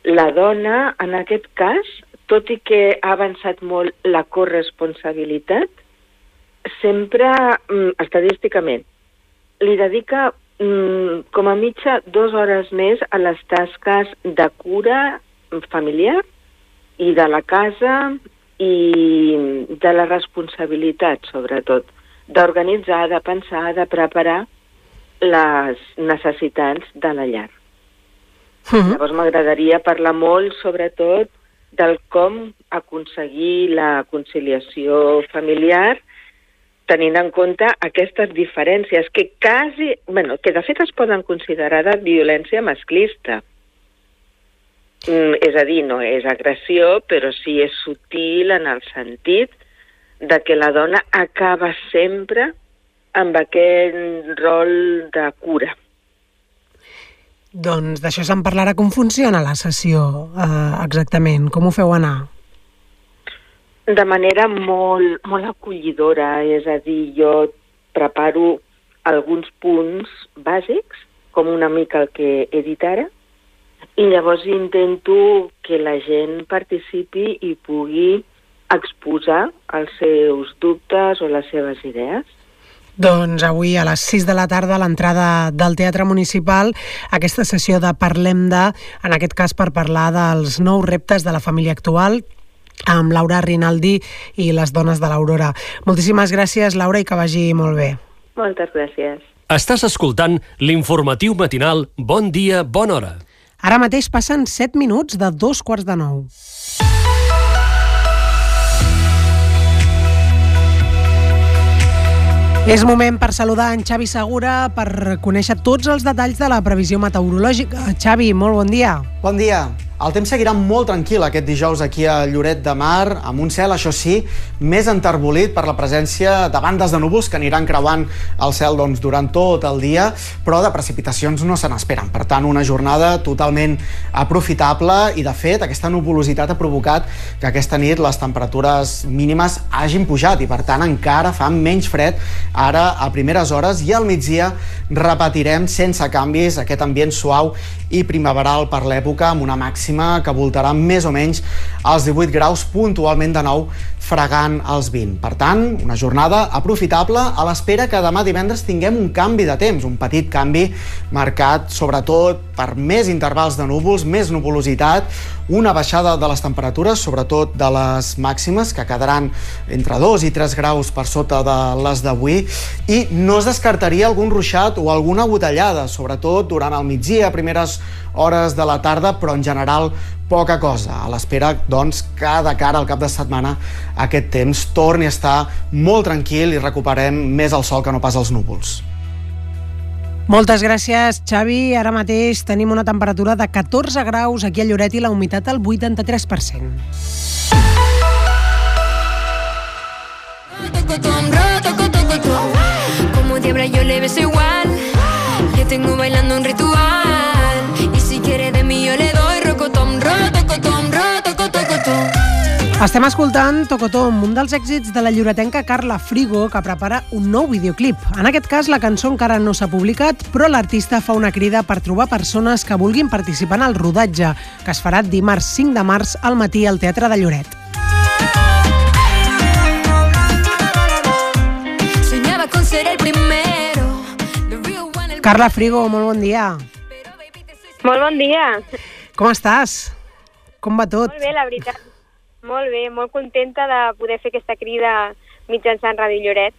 [SPEAKER 16] la dona, en aquest cas, tot i que ha avançat molt la corresponsabilitat, sempre, mm, estadísticament, li dedica mm, com a mitja dues hores més a les tasques de cura familiar i de la casa i de la responsabilitat, sobretot, d'organitzar, de pensar, de preparar les necessitats de la llar.
[SPEAKER 2] Mm -hmm.
[SPEAKER 16] Llavors m'agradaria parlar molt, sobretot, del com aconseguir la conciliació familiar tenint en compte aquestes diferències que quasi, bueno, que de fet es poden considerar de violència masclista. Mm, és a dir, no és agressió, però sí és sutil en el sentit de que la dona acaba sempre amb aquest rol de cura.
[SPEAKER 2] Doncs d'això se'n parlarà. Com funciona la sessió eh, exactament? Com ho feu anar?
[SPEAKER 16] de manera molt, molt acollidora, és a dir, jo preparo alguns punts bàsics, com una mica el que he dit ara, i llavors intento que la gent participi i pugui exposar els seus dubtes o les seves idees.
[SPEAKER 2] Doncs avui a les 6 de la tarda a l'entrada del Teatre Municipal aquesta sessió de Parlem de, en aquest cas per parlar dels nous reptes de la família actual, amb Laura Rinaldi i les dones de l'Aurora. Moltíssimes gràcies, Laura, i que vagi molt bé.
[SPEAKER 16] Moltes gràcies.
[SPEAKER 4] Estàs escoltant l'informatiu matinal Bon dia, bona hora.
[SPEAKER 2] Ara mateix passen 7 minuts de dos quarts de nou. És moment per saludar en Xavi Segura per conèixer tots els detalls de la previsió meteorològica. Xavi, molt bon dia.
[SPEAKER 5] Bon dia. El temps seguirà molt tranquil aquest dijous aquí a Lloret de Mar, amb un cel, això sí, més enterbolit per la presència de bandes de núvols que aniran creuant el cel doncs, durant tot el dia, però de precipitacions no se n'esperen. Per tant, una jornada totalment aprofitable i, de fet, aquesta nuvolositat ha provocat que aquesta nit les temperatures mínimes hagin pujat i, per tant, encara fa menys fred ara a primeres hores i al migdia repetirem sense canvis aquest ambient suau i primaveral per l'època amb una màxima que voltarà més o menys als 18 graus puntualment de nou fregant els 20. Per tant, una jornada aprofitable a l'espera que demà divendres tinguem un canvi de temps, un petit canvi marcat sobretot per més intervals de núvols, més nuvolositat, una baixada de les temperatures, sobretot de les màximes, que quedaran entre 2 i 3 graus per sota de les d'avui, i no es descartaria algun ruixat o alguna botellada, sobretot durant el migdia, a primeres hores de la tarda, però en general poca cosa. A l'espera, doncs, que de cara al cap de setmana aquest temps torni a estar molt tranquil i recuperem més el sol que no pas els núvols.
[SPEAKER 2] Moltes gràcies, Xavi. Ara mateix tenim una temperatura de 14 graus aquí a Lloret i la humitat al 83%.
[SPEAKER 17] Como diabla yo le beso igual Le tengo bailando un ritual Y si quiere de mí yo le doy Rocotom, rotocotom, rotocotocotom
[SPEAKER 2] Estem escoltant Tocotom, un dels èxits de la lloretenca Carla Frigo, que prepara un nou videoclip. En aquest cas, la cançó encara no s'ha publicat, però l'artista fa una crida per trobar persones que vulguin participar en el rodatge, que es farà dimarts 5 de març al matí al Teatre de Lloret.
[SPEAKER 17] Soñaba con ser primero el
[SPEAKER 2] Carla Frigo, molt bon dia.
[SPEAKER 18] Molt bon dia.
[SPEAKER 2] Com estàs? Com va tot?
[SPEAKER 18] Molt bé, la veritat. Molt bé, molt contenta de poder fer aquesta crida mitjançant Ràdio Lloret,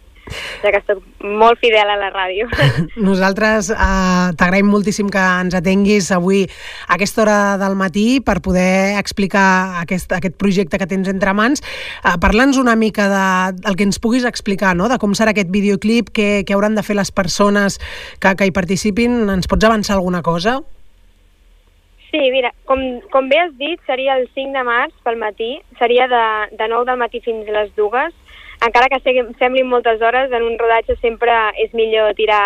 [SPEAKER 18] ja que soc molt fidel a la ràdio.
[SPEAKER 2] Nosaltres eh, t'agraïm moltíssim que ens atenguis avui a aquesta hora del matí per poder explicar aquest, aquest projecte que tens entre mans. Eh, Parla'ns una mica de, del que ens puguis explicar, no? de com serà aquest videoclip, què, què hauran de fer les persones que, que hi participin. Ens pots avançar alguna cosa?
[SPEAKER 18] Sí, mira, com, com bé has dit, seria el 5 de març pel matí, seria de, de 9 del matí fins a les dues. Encara que segui, semblin moltes hores, en un rodatge sempre és millor tirar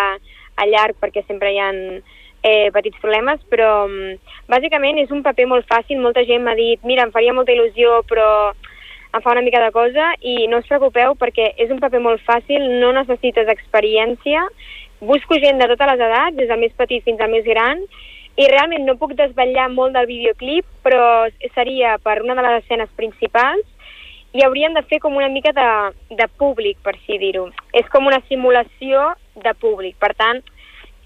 [SPEAKER 18] a llarg perquè sempre hi ha eh, petits problemes, però mm, bàsicament és un paper molt fàcil. Molta gent m'ha dit, mira, em faria molta il·lusió, però em fa una mica de cosa, i no us preocupeu perquè és un paper molt fàcil, no necessites experiència, busco gent de totes les edats, des del més petit fins al més gran, i realment no puc desvetllar molt del videoclip, però seria per una de les escenes principals i hauríem de fer com una mica de, de públic, per així dir-ho. És com una simulació de públic, per tant,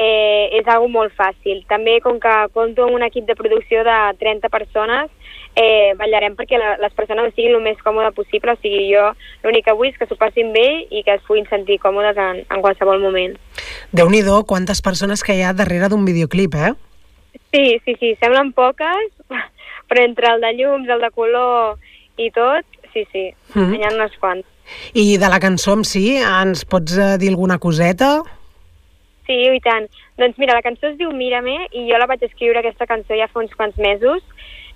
[SPEAKER 18] eh, és algo molt fàcil. També, com que compto amb un equip de producció de 30 persones, eh, ballarem perquè la, les persones siguin el més còmode possible, o sigui, jo l'únic que vull és que s'ho passin bé i que es puguin sentir còmodes en, en qualsevol moment.
[SPEAKER 2] déu nhi quantes persones que hi ha darrere d'un videoclip, eh?
[SPEAKER 18] Sí, sí, sí, semblen poques, però entre el de llums, el de color i tot, sí, sí, mm. -hmm. n'hi ha unes quants.
[SPEAKER 2] I de la cançó en si, ens pots eh, dir alguna coseta?
[SPEAKER 18] Sí, i tant. Doncs mira, la cançó es diu Mírame i jo la vaig escriure aquesta cançó ja fa uns quants mesos.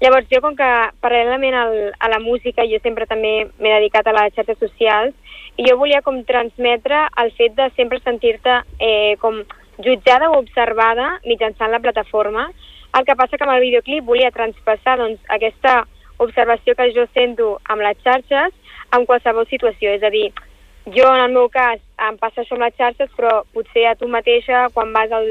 [SPEAKER 18] Llavors jo, com que paral·lelament al, a la música, jo sempre també m'he dedicat a les xarxes socials i jo volia com transmetre el fet de sempre sentir-te eh, com jutjada o observada mitjançant la plataforma. El que passa que amb el videoclip volia transpassar doncs, aquesta observació que jo sento amb les xarxes en qualsevol situació. És a dir, jo en el meu cas em passa això amb les xarxes, però potser a tu mateixa quan vas al,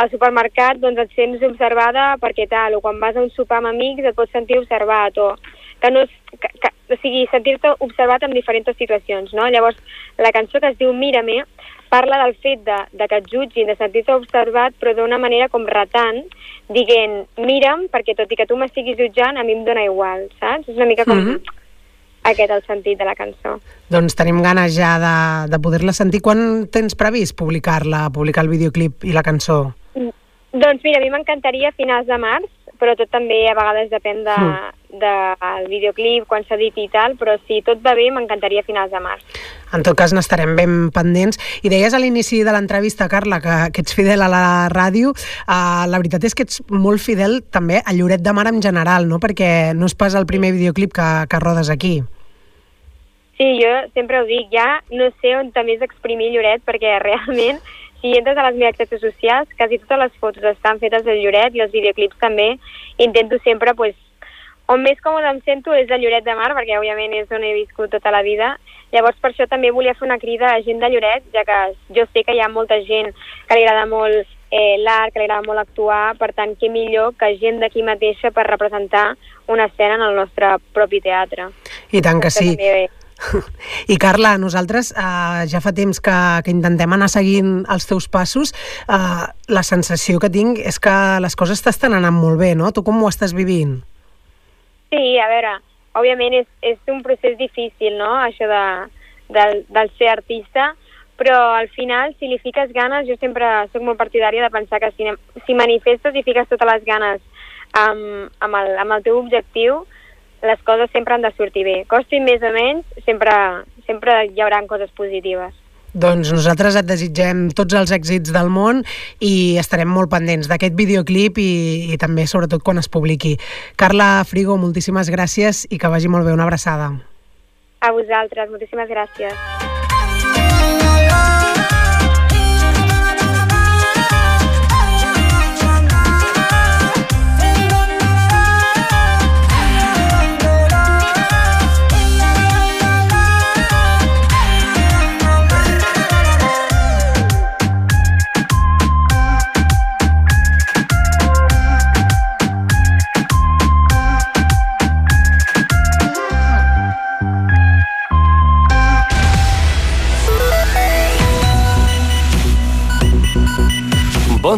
[SPEAKER 18] al supermercat doncs et sents observada perquè tal, o quan vas a un sopar amb amics et pots sentir observat, o que no que, que, o sigui, sentir-te observat en diferents situacions, no? Llavors, la cançó que es diu Mírame parla del fet de, de que et jutgin, de sentir-te observat, però d'una manera com retant, dient, mira'm, perquè tot i que tu m'estiguis jutjant, a mi em dóna igual, saps? És una mica com...
[SPEAKER 2] Mhm.
[SPEAKER 18] Aquest el sentit de la cançó.
[SPEAKER 2] Doncs tenim ganes ja de, de poder-la sentir. Quan tens previst publicar-la, publicar el videoclip i la cançó?
[SPEAKER 18] Doncs mira, a mi m'encantaria a finals de març, però tot també a vegades depèn de,
[SPEAKER 2] Mm.
[SPEAKER 18] del videoclip, quan s'editi i tal, però si tot va bé m'encantaria a finals de març.
[SPEAKER 2] En tot cas, n'estarem ben pendents. I deies a l'inici de l'entrevista, Carla, que, que ets fidel a la ràdio. Uh, la veritat és que ets molt fidel també a Lloret de Mar en general, no? perquè no és pas el primer videoclip que, que rodes aquí.
[SPEAKER 18] Sí, jo sempre ho dic, ja no sé on més exprimir Lloret, perquè realment, si entres a les meves xarxes socials, quasi totes les fotos estan fetes de Lloret i els videoclips també. Intento sempre, pues, on més còmode em sento és a Lloret de Mar, perquè òbviament és on he viscut tota la vida. Llavors, per això també volia fer una crida a gent de Lloret, ja que jo sé que hi ha molta gent que li agrada molt eh, l'art, que li agrada molt actuar, per tant, què millor que gent d'aquí mateixa per representar una escena en el nostre propi teatre.
[SPEAKER 2] I tant que sí.
[SPEAKER 18] també
[SPEAKER 2] I Carla, nosaltres eh, ja fa temps que, que intentem anar seguint els teus passos. Eh, la sensació que tinc és que les coses t'estan anant molt bé, no? Tu com ho estàs vivint?
[SPEAKER 18] Sí, a veure, òbviament és, és un procés difícil, no?, això de, del, del ser artista, però al final, si li fiques ganes, jo sempre sóc molt partidària de pensar que si, si manifestes i fiques totes les ganes amb, amb, el, amb el teu objectiu, les coses sempre han de sortir bé. Costin més o menys, sempre, sempre hi haurà coses positives.
[SPEAKER 2] Doncs nosaltres et desitgem tots els èxits del món i estarem molt pendents d'aquest videoclip i, i també sobretot quan es publiqui. Carla Frigo, moltíssimes gràcies i que vagi molt bé. Una abraçada.
[SPEAKER 18] A vosaltres, moltíssimes gràcies.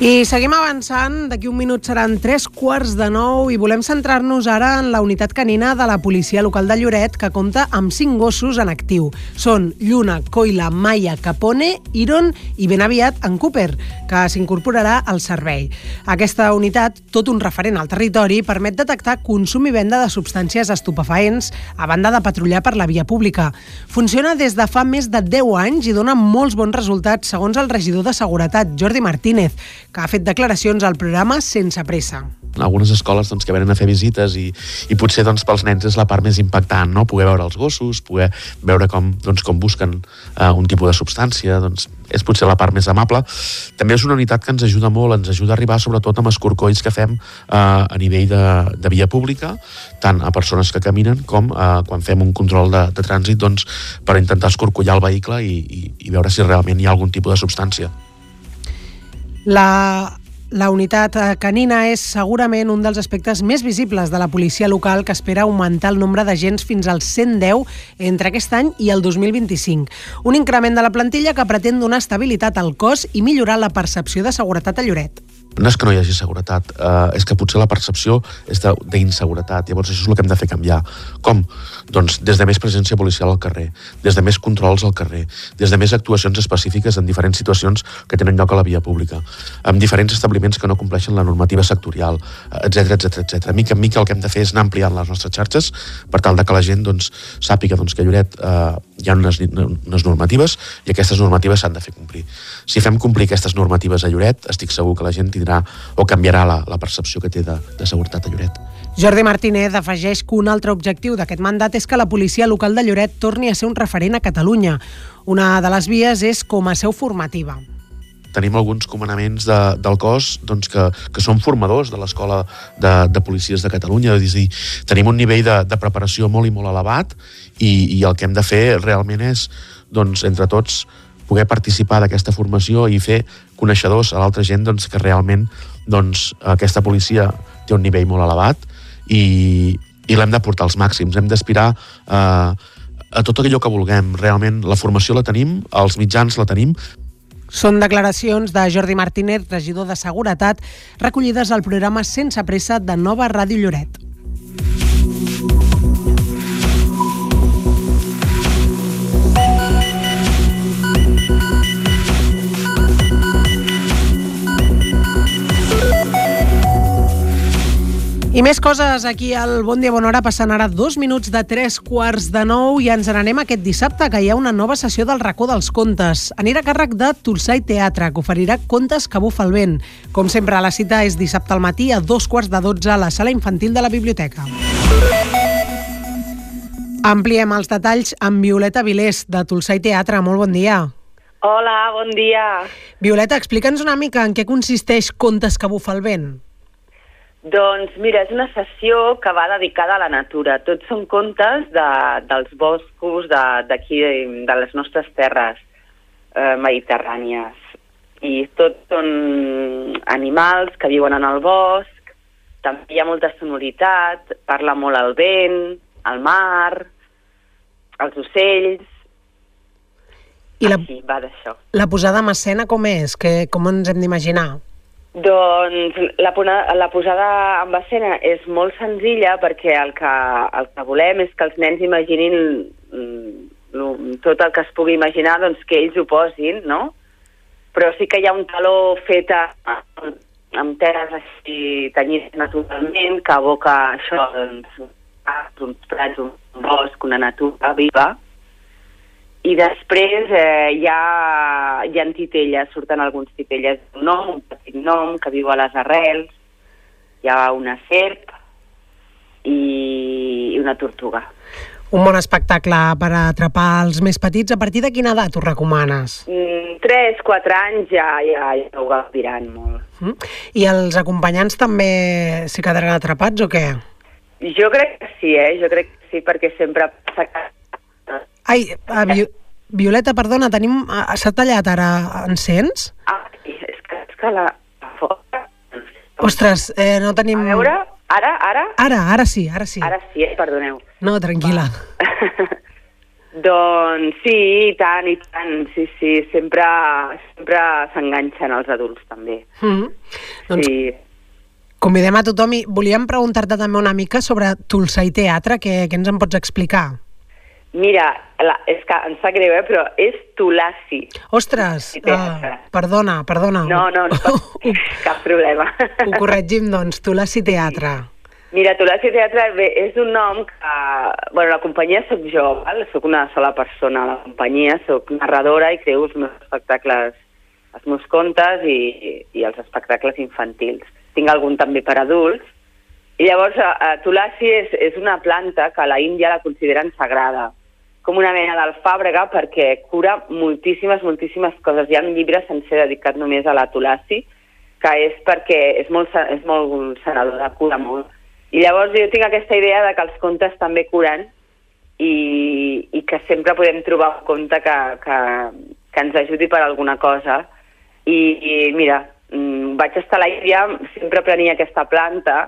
[SPEAKER 2] I seguim avançant, d'aquí un minut seran tres quarts de nou i volem centrar-nos ara en la unitat canina de la policia local de Lloret que compta amb cinc gossos en actiu. Són Lluna, Coila, Maya, Capone, Iron i ben aviat en Cooper, que s'incorporarà al servei. Aquesta unitat, tot un referent al territori, permet detectar consum i venda de substàncies estupefaents a banda de patrullar per la via pública. Funciona des de fa més de 10 anys i dona molts bons resultats, segons el regidor de Seguretat, Jordi Martínez, que ha fet declaracions al programa Sense Pressa.
[SPEAKER 19] en algunes escoles doncs, que venen a fer visites i, i potser doncs, pels nens és la part més impactant, no? poder veure els gossos, poder veure com, doncs, com busquen uh, un tipus de substància, doncs, és potser la part més amable. També és una unitat que ens ajuda molt, ens ajuda a arribar sobretot amb escorcolls que fem uh, a nivell de, de via pública, tant a persones que caminen com uh, quan fem un control de, de trànsit doncs, per intentar escorcollar el vehicle i, i, i veure si realment hi ha algun tipus de substància.
[SPEAKER 2] La, la unitat canina és segurament un dels aspectes més visibles de la policia local que espera augmentar el nombre d'agents fins als 110 entre aquest any i el 2025. Un increment de la plantilla que pretén donar estabilitat al cos i millorar la percepció de seguretat a Lloret.
[SPEAKER 19] No és que no hi hagi seguretat, eh, és que potser la percepció és d'inseguretat. Llavors això és el que hem de fer canviar. Com? Doncs des de més presència policial al carrer, des de més controls al carrer, des de més actuacions específiques en diferents situacions que tenen lloc a la via pública, amb diferents establiments que no compleixen la normativa sectorial, etc etc etc. Mica en mica el que hem de fer és anar ampliant les nostres xarxes per tal de que la gent doncs, sàpiga doncs, que Lloret eh, hi ha unes, unes normatives i aquestes normatives s'han de fer complir. Si fem complir aquestes normatives a Lloret, estic segur que la gent tindrà o canviarà la, la percepció que té de, de seguretat a Lloret.
[SPEAKER 2] Jordi Martínez afegeix que un altre objectiu d'aquest mandat és que la policia local de Lloret torni a ser un referent a Catalunya. Una de les vies és com a seu formativa.
[SPEAKER 19] Tenim alguns comanaments de, del cos doncs, que, que són formadors de l'Escola de, de Policies de Catalunya. És a dir, tenim un nivell de, de preparació molt i molt elevat i, i el que hem de fer realment és, doncs, entre tots, poder participar d'aquesta formació i fer coneixedors a l'altra gent doncs, que realment doncs, aquesta policia té un nivell molt elevat i, i l'hem de portar als màxims. Hem d'aspirar eh, a tot allò que vulguem. Realment, la formació la tenim, els mitjans la tenim,
[SPEAKER 2] Són declaracions de Jordi Martínez, regidor de Seguretat, recollides al programa Sense Pressa de Nova Ràdio Lloret. I més coses aquí al Bon Dia Bona Hora, passant ara dos minuts de tres quarts de nou i ens n'anem aquest dissabte, que hi ha una nova sessió del racó dels contes. Anirà a càrrec de Tulsai Teatre, que oferirà contes que bufa el vent. Com sempre, la cita és dissabte al matí a dos quarts de dotze a la sala infantil de la biblioteca. Ampliem els detalls amb Violeta Vilés, de Tulsai Teatre. Molt bon dia.
[SPEAKER 20] Hola, bon dia.
[SPEAKER 2] Violeta, explica'ns una mica en què consisteix Contes que bufa el vent.
[SPEAKER 20] Doncs mira, és una sessió que va dedicada a la natura. Tots són contes de, dels boscos de- d'aquí, de, de les nostres terres eh, mediterrànies. I tots són animals que viuen en el bosc, també hi ha molta sonoritat, parla molt el vent, el mar, els ocells...
[SPEAKER 2] I la,
[SPEAKER 20] Així, va d'això.
[SPEAKER 2] la posada en escena com és? Que, com ens hem d'imaginar?
[SPEAKER 20] Doncs la, la posada en escena és molt senzilla perquè el que, el que volem és que els nens imaginin mm, lo- tot el que es pugui imaginar, doncs que ells ho posin, no? Però sí que hi ha un taló fet a, amb teles així tenyides naturalment que aboca això, doncs, uns prats, un bosc, una natura viva, i després eh, hi, ha, hi ha titelles, surten alguns titelles d'un nom, un petit nom que viu a les arrels, hi ha una serp i, una tortuga.
[SPEAKER 2] Un bon espectacle per atrapar els més petits. A partir de quina edat ho recomanes?
[SPEAKER 20] Mm, 3, 4 anys ja, ja, ja ho gaudiran molt.
[SPEAKER 2] Mm? I els acompanyants també s'hi quedaran atrapats o què?
[SPEAKER 20] Jo crec que sí, eh? Jo crec que sí, perquè sempre passa que...
[SPEAKER 2] Ai, a Vi Violeta, perdona, tenim... ah, S'ha tallat ara, ens sents?
[SPEAKER 20] Ah, és que, és que la...
[SPEAKER 2] Ostres, eh, no tenim...
[SPEAKER 20] A veure, ara, ara...
[SPEAKER 2] Ara, ara sí, ara sí.
[SPEAKER 20] Ara sí, eh? perdoneu.
[SPEAKER 2] No, tranquil·la.
[SPEAKER 20] Doncs sí, i tant, i tant, sí, sí, sempre, sempre s'enganxen els adults també.
[SPEAKER 2] Mm. Doncs
[SPEAKER 20] Sí.
[SPEAKER 2] convidem a tothom i volíem preguntar-te també una mica sobre Tulsai Teatre, què, què ens en pots explicar?
[SPEAKER 20] Mira, la, és que em sap greu, eh, però és Tulasi.
[SPEAKER 2] Ostres, uh, perdona, perdona.
[SPEAKER 20] No, no, no, cap problema.
[SPEAKER 2] Ho corregim, doncs, Tulasi Teatre.
[SPEAKER 20] Mira, Tulasi Teatre bé, és un nom que... Bueno, la companyia sóc jo, val? sóc una sola persona a la companyia, sóc narradora i creo els meus espectacles, els meus contes i, i els espectacles infantils. Tinc algun també per adults. I llavors, a, a Tulasi és, és una planta que a la Índia la consideren sagrada, com una mena d'alfàbrega perquè cura moltíssimes, moltíssimes coses. Hi ha un llibre sencer dedicat només a la Tulasi, que és perquè és molt, és molt sanadora, cura molt. I llavors jo tinc aquesta idea de que els contes també curen i, i que sempre podem trobar un conte que, que, que ens ajudi per alguna cosa. I, i mira, mm, vaig estar a la Índia, sempre prenia aquesta planta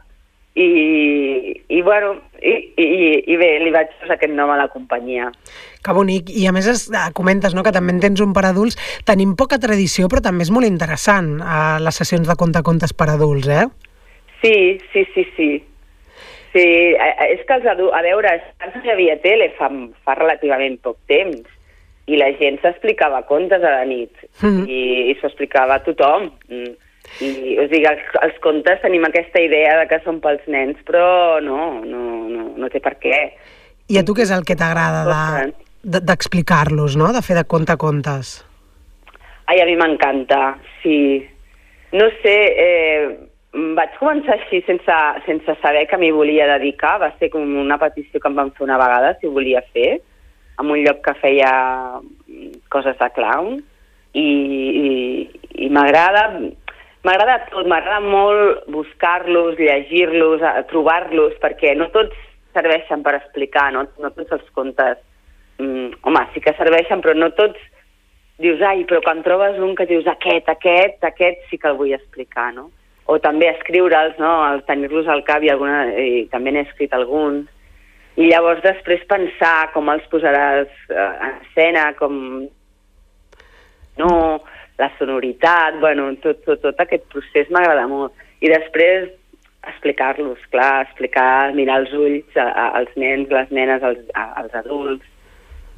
[SPEAKER 20] i, i bueno, i, i, i bé, li vaig posar aquest nom a la companyia.
[SPEAKER 2] Que bonic. I a més es, eh, comentes no, que també en tens un per adults. Tenim poca tradició, però també és molt interessant a les sessions de conte contes per adults, eh?
[SPEAKER 20] Sí, sí, sí, sí. Sí, eh, eh, és que els adults... A veure, abans hi havia tele fa, fa relativament poc temps i la gent s'explicava contes a la nit
[SPEAKER 2] Mhm.
[SPEAKER 20] i, i s'ho explicava a tothom. Mm. I, o sigui, els, els contes tenim aquesta idea de que són pels nens, però no, no, no, no té per què.
[SPEAKER 2] I a tu què és el que t'agrada de- de- d'explicar-los, no? De fer de conte contes.
[SPEAKER 20] Ai, a mi m'encanta, sí. No sé, eh, vaig començar així sense, sense saber que m'hi volia dedicar. Va ser com una petició que em van fer una vegada, si ho volia fer, en un lloc que feia coses de clown. I, i, i m'agrada m'agrada tot, m'agrada molt buscar-los, llegir-los, a- trobar-los, perquè no tots serveixen per explicar, no, no tots els contes mm, home, sí que serveixen, però no tots dius, ai, però quan trobes un que dius aquest, aquest, aquest sí que el vull explicar, no? O també escriure'ls, no?, el tenir-los al cap i, alguna, i també n'he escrit alguns. I llavors després pensar com els posaràs eh, en escena, com... No, la sonoritat, bueno, tot, tot, tot aquest procés m'agrada molt. I després explicar-los, clar, explicar, mirar els ulls a, a, als nens, les nenes, als, a, als adults,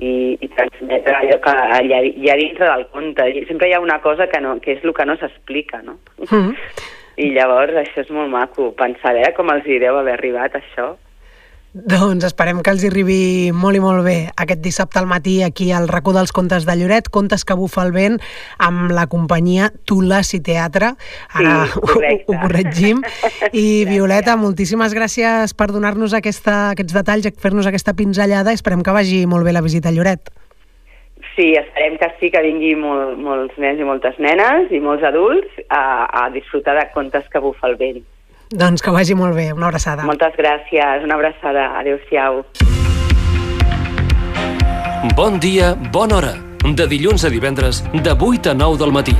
[SPEAKER 20] i, i transmetre allò que hi ha, dintre del conte. I sempre hi ha una cosa que, no, que és el que no s'explica, no?
[SPEAKER 2] Mm.
[SPEAKER 20] I llavors això és molt maco, pensar a veure com els hi deu haver arribat això.
[SPEAKER 2] Doncs esperem que els hi arribi molt i molt bé aquest dissabte al matí aquí al racó dels contes de Lloret, contes que bufa el vent amb la companyia Tulasi Teatre. Ara
[SPEAKER 20] Sí,
[SPEAKER 2] ho,
[SPEAKER 20] correcte.
[SPEAKER 2] ho corregim. I Violeta, moltíssimes gràcies per donar-nos aquests detalls, fer-nos aquesta pinzellada. Esperem que vagi molt bé la visita a Lloret.
[SPEAKER 20] Sí, esperem que sí, que vingui molt, molts nens i moltes nenes i molts adults a, a disfrutar de contes que bufa el vent.
[SPEAKER 2] Doncs que vagi molt bé. Una abraçada.
[SPEAKER 20] Moltes gràcies, una abraçada, adeu-siau.
[SPEAKER 4] Bon dia, bona hora. De dilluns a divendres, de 8 a 9 del matí.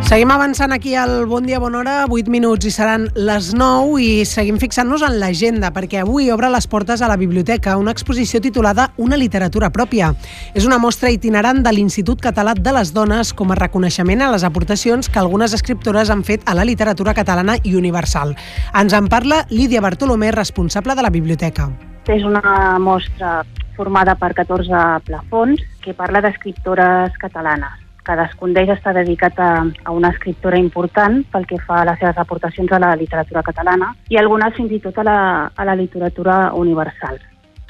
[SPEAKER 2] Seguim avançant aquí al Bon Dia, Bona Hora, 8 minuts i seran les 9 i seguim fixant-nos en l'agenda perquè avui obre les portes a la biblioteca una exposició titulada Una literatura pròpia. És una mostra itinerant de l'Institut Català de les Dones com a reconeixement a les aportacions que algunes escriptores han fet a la literatura catalana i universal. Ens en parla Lídia Bartolomé, responsable de la biblioteca.
[SPEAKER 21] És una mostra formada per 14 plafons que parla d'escriptores catalanes. Cadascun d'ells està dedicat a, a una escriptora important pel que fa a les seves aportacions a la literatura catalana i algunes fins i tot a la, a la literatura universal.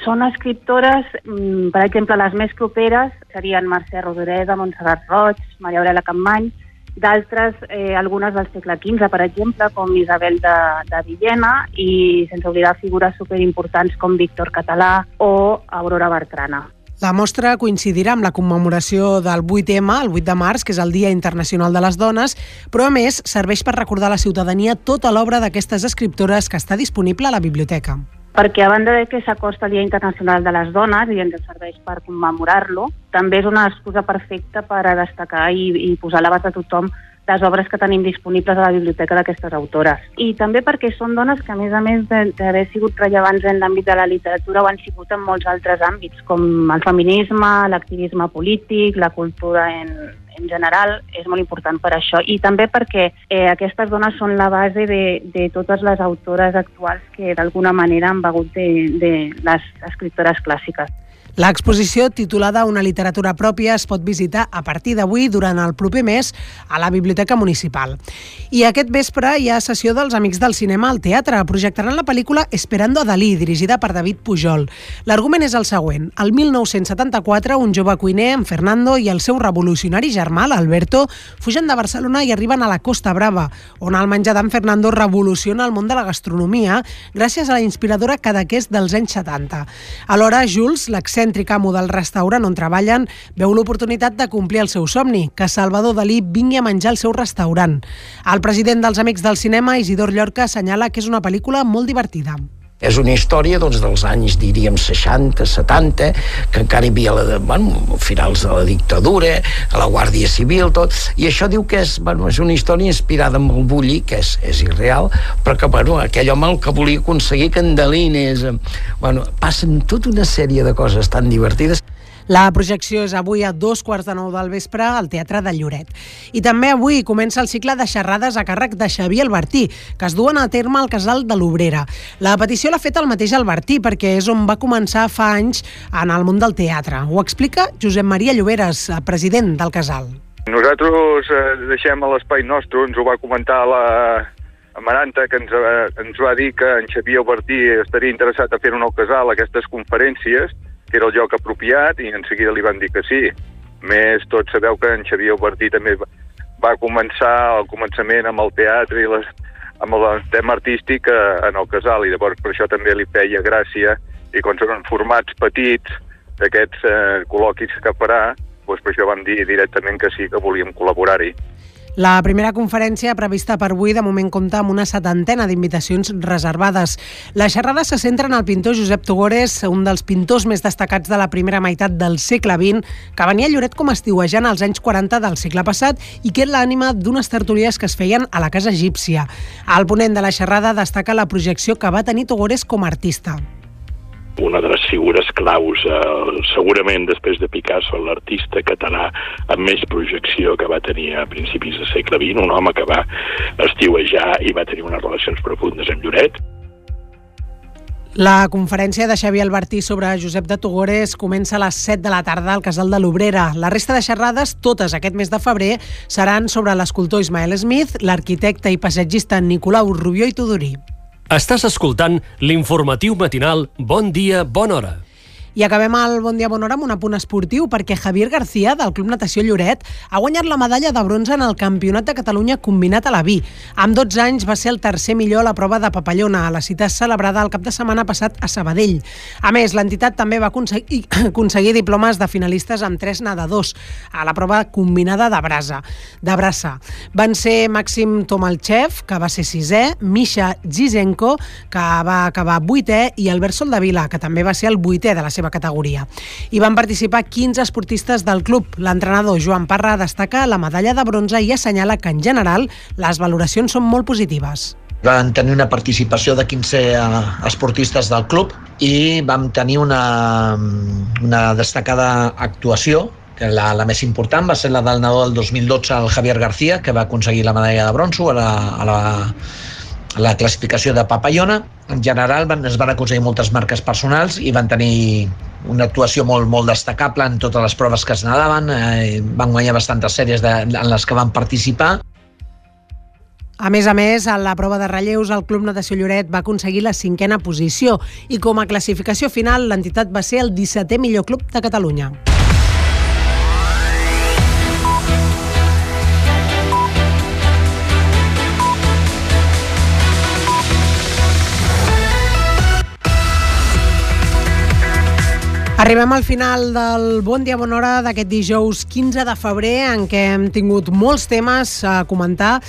[SPEAKER 21] Són escriptores, mm, per exemple, les més properes serien Mercè Rodoreda, Montserrat Roig, Maria Aurelia Campmany, d'altres, eh, algunes del segle XV, per exemple, com Isabel de, de Villena i sense oblidar figures superimportants com Víctor Català o Aurora Bertrana.
[SPEAKER 2] La mostra coincidirà amb la commemoració del 8M, el 8 de març, que és el Dia Internacional de les Dones, però a més serveix per recordar a la ciutadania tota l'obra d'aquestes escriptores que està disponible a la biblioteca.
[SPEAKER 21] perquè a banda de que s'acosta el Dia Internacional de les Dones i ens serveix per commemorar-lo, també és una excusa perfecta per a destacar i, i posar a l'abast de tothom les obres que tenim disponibles a la biblioteca d'aquestes autores. I també perquè són dones que, a més a més d'haver sigut rellevants en l'àmbit de la literatura, ho han sigut en molts altres àmbits, com el feminisme, l'activisme polític, la cultura en, en general, és molt important per això. I també perquè eh, aquestes dones són la base de, de totes les autores actuals que d'alguna manera han begut de, de les escriptores clàssiques.
[SPEAKER 2] L'exposició, titulada Una literatura pròpia, es pot visitar a partir d'avui durant el proper mes a la Biblioteca Municipal. I aquest vespre hi ha sessió dels Amics del Cinema al teatre. Projectaran la pel·lícula Esperando a Dalí, dirigida per David Pujol. L'argument és el següent. El 1974, un jove cuiner, en Fernando, i el seu revolucionari germà, l'Alberto, fugen de Barcelona i arriben a la Costa Brava, on el menjar d'en Fernando revoluciona el món de la gastronomia gràcies a la inspiradora cadaqués dels anys 70. Alhora, Jules, l'excèntric amo del restaurant on treballen, veu l'oportunitat de complir el seu somni, que Salvador Dalí vingui a menjar al seu restaurant. El president dels Amics del Cinema, Isidor Llorca, assenyala que és una pel·lícula molt divertida.
[SPEAKER 6] És una història doncs, dels anys, diríem, 60, 70, que encara hi havia la bueno, finals de la dictadura, a la Guàrdia Civil, tot, i això diu que és, bueno, és una història inspirada en el bulli, que és, és irreal, però que, bueno, aquell home el que volia aconseguir candelines, bueno, passen tota una sèrie de coses tan divertides.
[SPEAKER 2] La projecció és avui a dos quarts de nou del vespre al Teatre de Lloret. I també avui comença el cicle de xerrades a càrrec de Xavier Albertí, que es duen a terme al casal de l'Obrera. La petició l'ha fet el mateix Albertí, perquè és on va començar fa anys en el món del teatre. Ho explica Josep Maria Lloberes, president del casal.
[SPEAKER 22] Nosaltres eh, deixem a l'espai nostre, ens ho va comentar la Amaranta, que ens, eh, ens va dir que en Xavier Albertí estaria interessat a fer un nou casal aquestes conferències, que era el lloc apropiat, i en seguida li van dir que sí. Més, tots sabeu que en Xavier Albertí també va començar al començament amb el teatre i les, amb el tema artístic eh, en el casal, i llavors per això també li feia gràcia, i quan són formats petits d'aquests eh, col·loquis que farà, doncs per això vam dir directament que sí, que volíem col·laborar-hi.
[SPEAKER 2] La primera conferència prevista per avui de moment compta amb una setantena d'invitacions reservades. La xerrada se centra en el pintor Josep Tugores, un dels pintors més destacats de la primera meitat del segle XX, que venia a Lloret com estiuejant als anys 40 del segle passat i que és l'ànima d'unes tertulies que es feien a la casa egípcia. El ponent de la xerrada destaca la projecció que va tenir Tugores com a artista
[SPEAKER 23] una de les figures claus, eh, segurament després de Picasso, l'artista català amb més projecció que va tenir a principis del segle XX, un home que va estiuejar i va tenir unes relacions profundes amb Lloret.
[SPEAKER 2] La conferència de Xavier Albertí sobre Josep de Togores comença a les 7 de la tarda al Casal de l'Obrera. La resta de xerrades, totes aquest mes de febrer, seran sobre l'escultor Ismael Smith, l'arquitecte i passatgista Nicolau Rubió i Tudorí.
[SPEAKER 4] Estàs escoltant l'informatiu matinal Bon dia, bona hora.
[SPEAKER 2] I acabem el Bon Dia Bona Hora amb un apunt esportiu perquè Javier García, del Club Natació Lloret, ha guanyat la medalla de bronze en el Campionat de Catalunya combinat a la vi. Amb 12 anys va ser el tercer millor a la prova de papallona, a la cita celebrada el cap de setmana passat a Sabadell. A més, l'entitat també va aconseguir, aconseguir diplomes de finalistes amb tres nedadors a la prova combinada de brasa. De braça. Van ser Màxim Tomalchev, que va ser sisè, Misha Gizenko, que va acabar vuitè, i Albert Soldavila, que també va ser el vuitè de la seva seva categoria. Hi van participar 15 esportistes del club. L'entrenador Joan Parra destaca la medalla de bronze i assenyala que, en general, les valoracions són molt positives.
[SPEAKER 24] Vam tenir una participació de 15 eh, esportistes del club i vam tenir una, una destacada actuació la, la més important va ser la del nadó del 2012, el Javier García, que va aconseguir la medalla de bronzo a la, a la, la classificació de papallona. En general van, es van aconseguir moltes marques personals i van tenir una actuació molt, molt destacable en totes les proves que es nadaven. Eh, van guanyar bastantes sèries de, en les que van participar.
[SPEAKER 2] A més a més, a la prova de relleus, el Club Natació Lloret va aconseguir la cinquena posició i com a classificació final l'entitat va ser el 17è millor club de Catalunya. Arribem al final del Bon Dia Bona Hora d'aquest dijous 15 de febrer en què hem tingut molts temes a comentar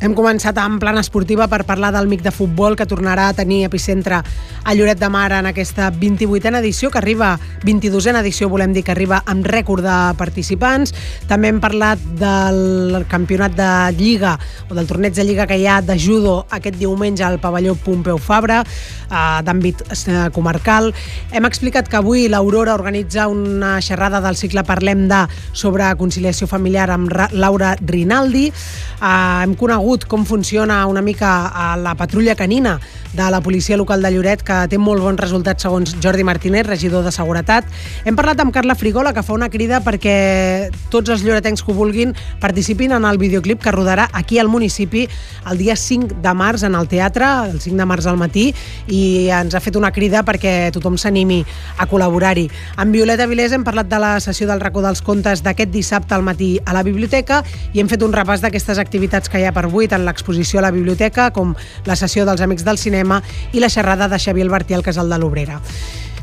[SPEAKER 2] hem començat amb plana esportiva per parlar del MIC de futbol que tornarà a tenir epicentre a Lloret de Mar en aquesta 28a edició que arriba, 22a edició volem dir que arriba amb rècord de participants. També hem parlat del campionat de Lliga o del torneig de Lliga que hi ha de judo aquest diumenge al pavelló Pompeu Fabra eh, d'àmbit eh, comarcal. Hem explicat que avui l'Aurora organitza una xerrada del cicle Parlem de sobre conciliació familiar amb Laura Rinaldi. Eh, hem conegut conegut com funciona una mica a la patrulla canina de la policia local de Lloret, que té molt bons resultats segons Jordi Martínez, regidor de Seguretat. Hem parlat amb Carla Frigola, que fa una crida perquè tots els lloretencs que ho vulguin participin en el videoclip que rodarà aquí al municipi el dia 5 de març en el teatre, el 5 de març al matí, i ens ha fet una crida perquè tothom s'animi a col·laborar-hi. Amb Violeta Vilés hem parlat de la sessió del racó dels contes d'aquest dissabte al matí a la biblioteca i hem fet un repàs d'aquestes activitats que hi ha per avui, 2018 en l'exposició a la biblioteca, com la sessió dels Amics del Cinema i la xerrada de Xavier Albertí al Casal de l'Obrera.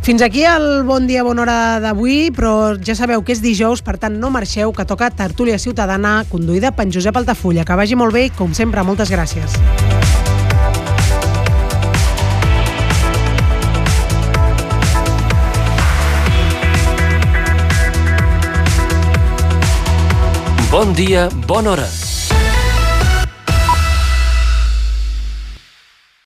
[SPEAKER 2] Fins aquí el Bon Dia, Bona Hora d'avui, però ja sabeu que és dijous, per tant no marxeu, que toca Tertúlia Ciutadana, conduïda per en Josep Altafulla. Que vagi molt bé i, com sempre, moltes gràcies.
[SPEAKER 4] Bon dia, bona hora.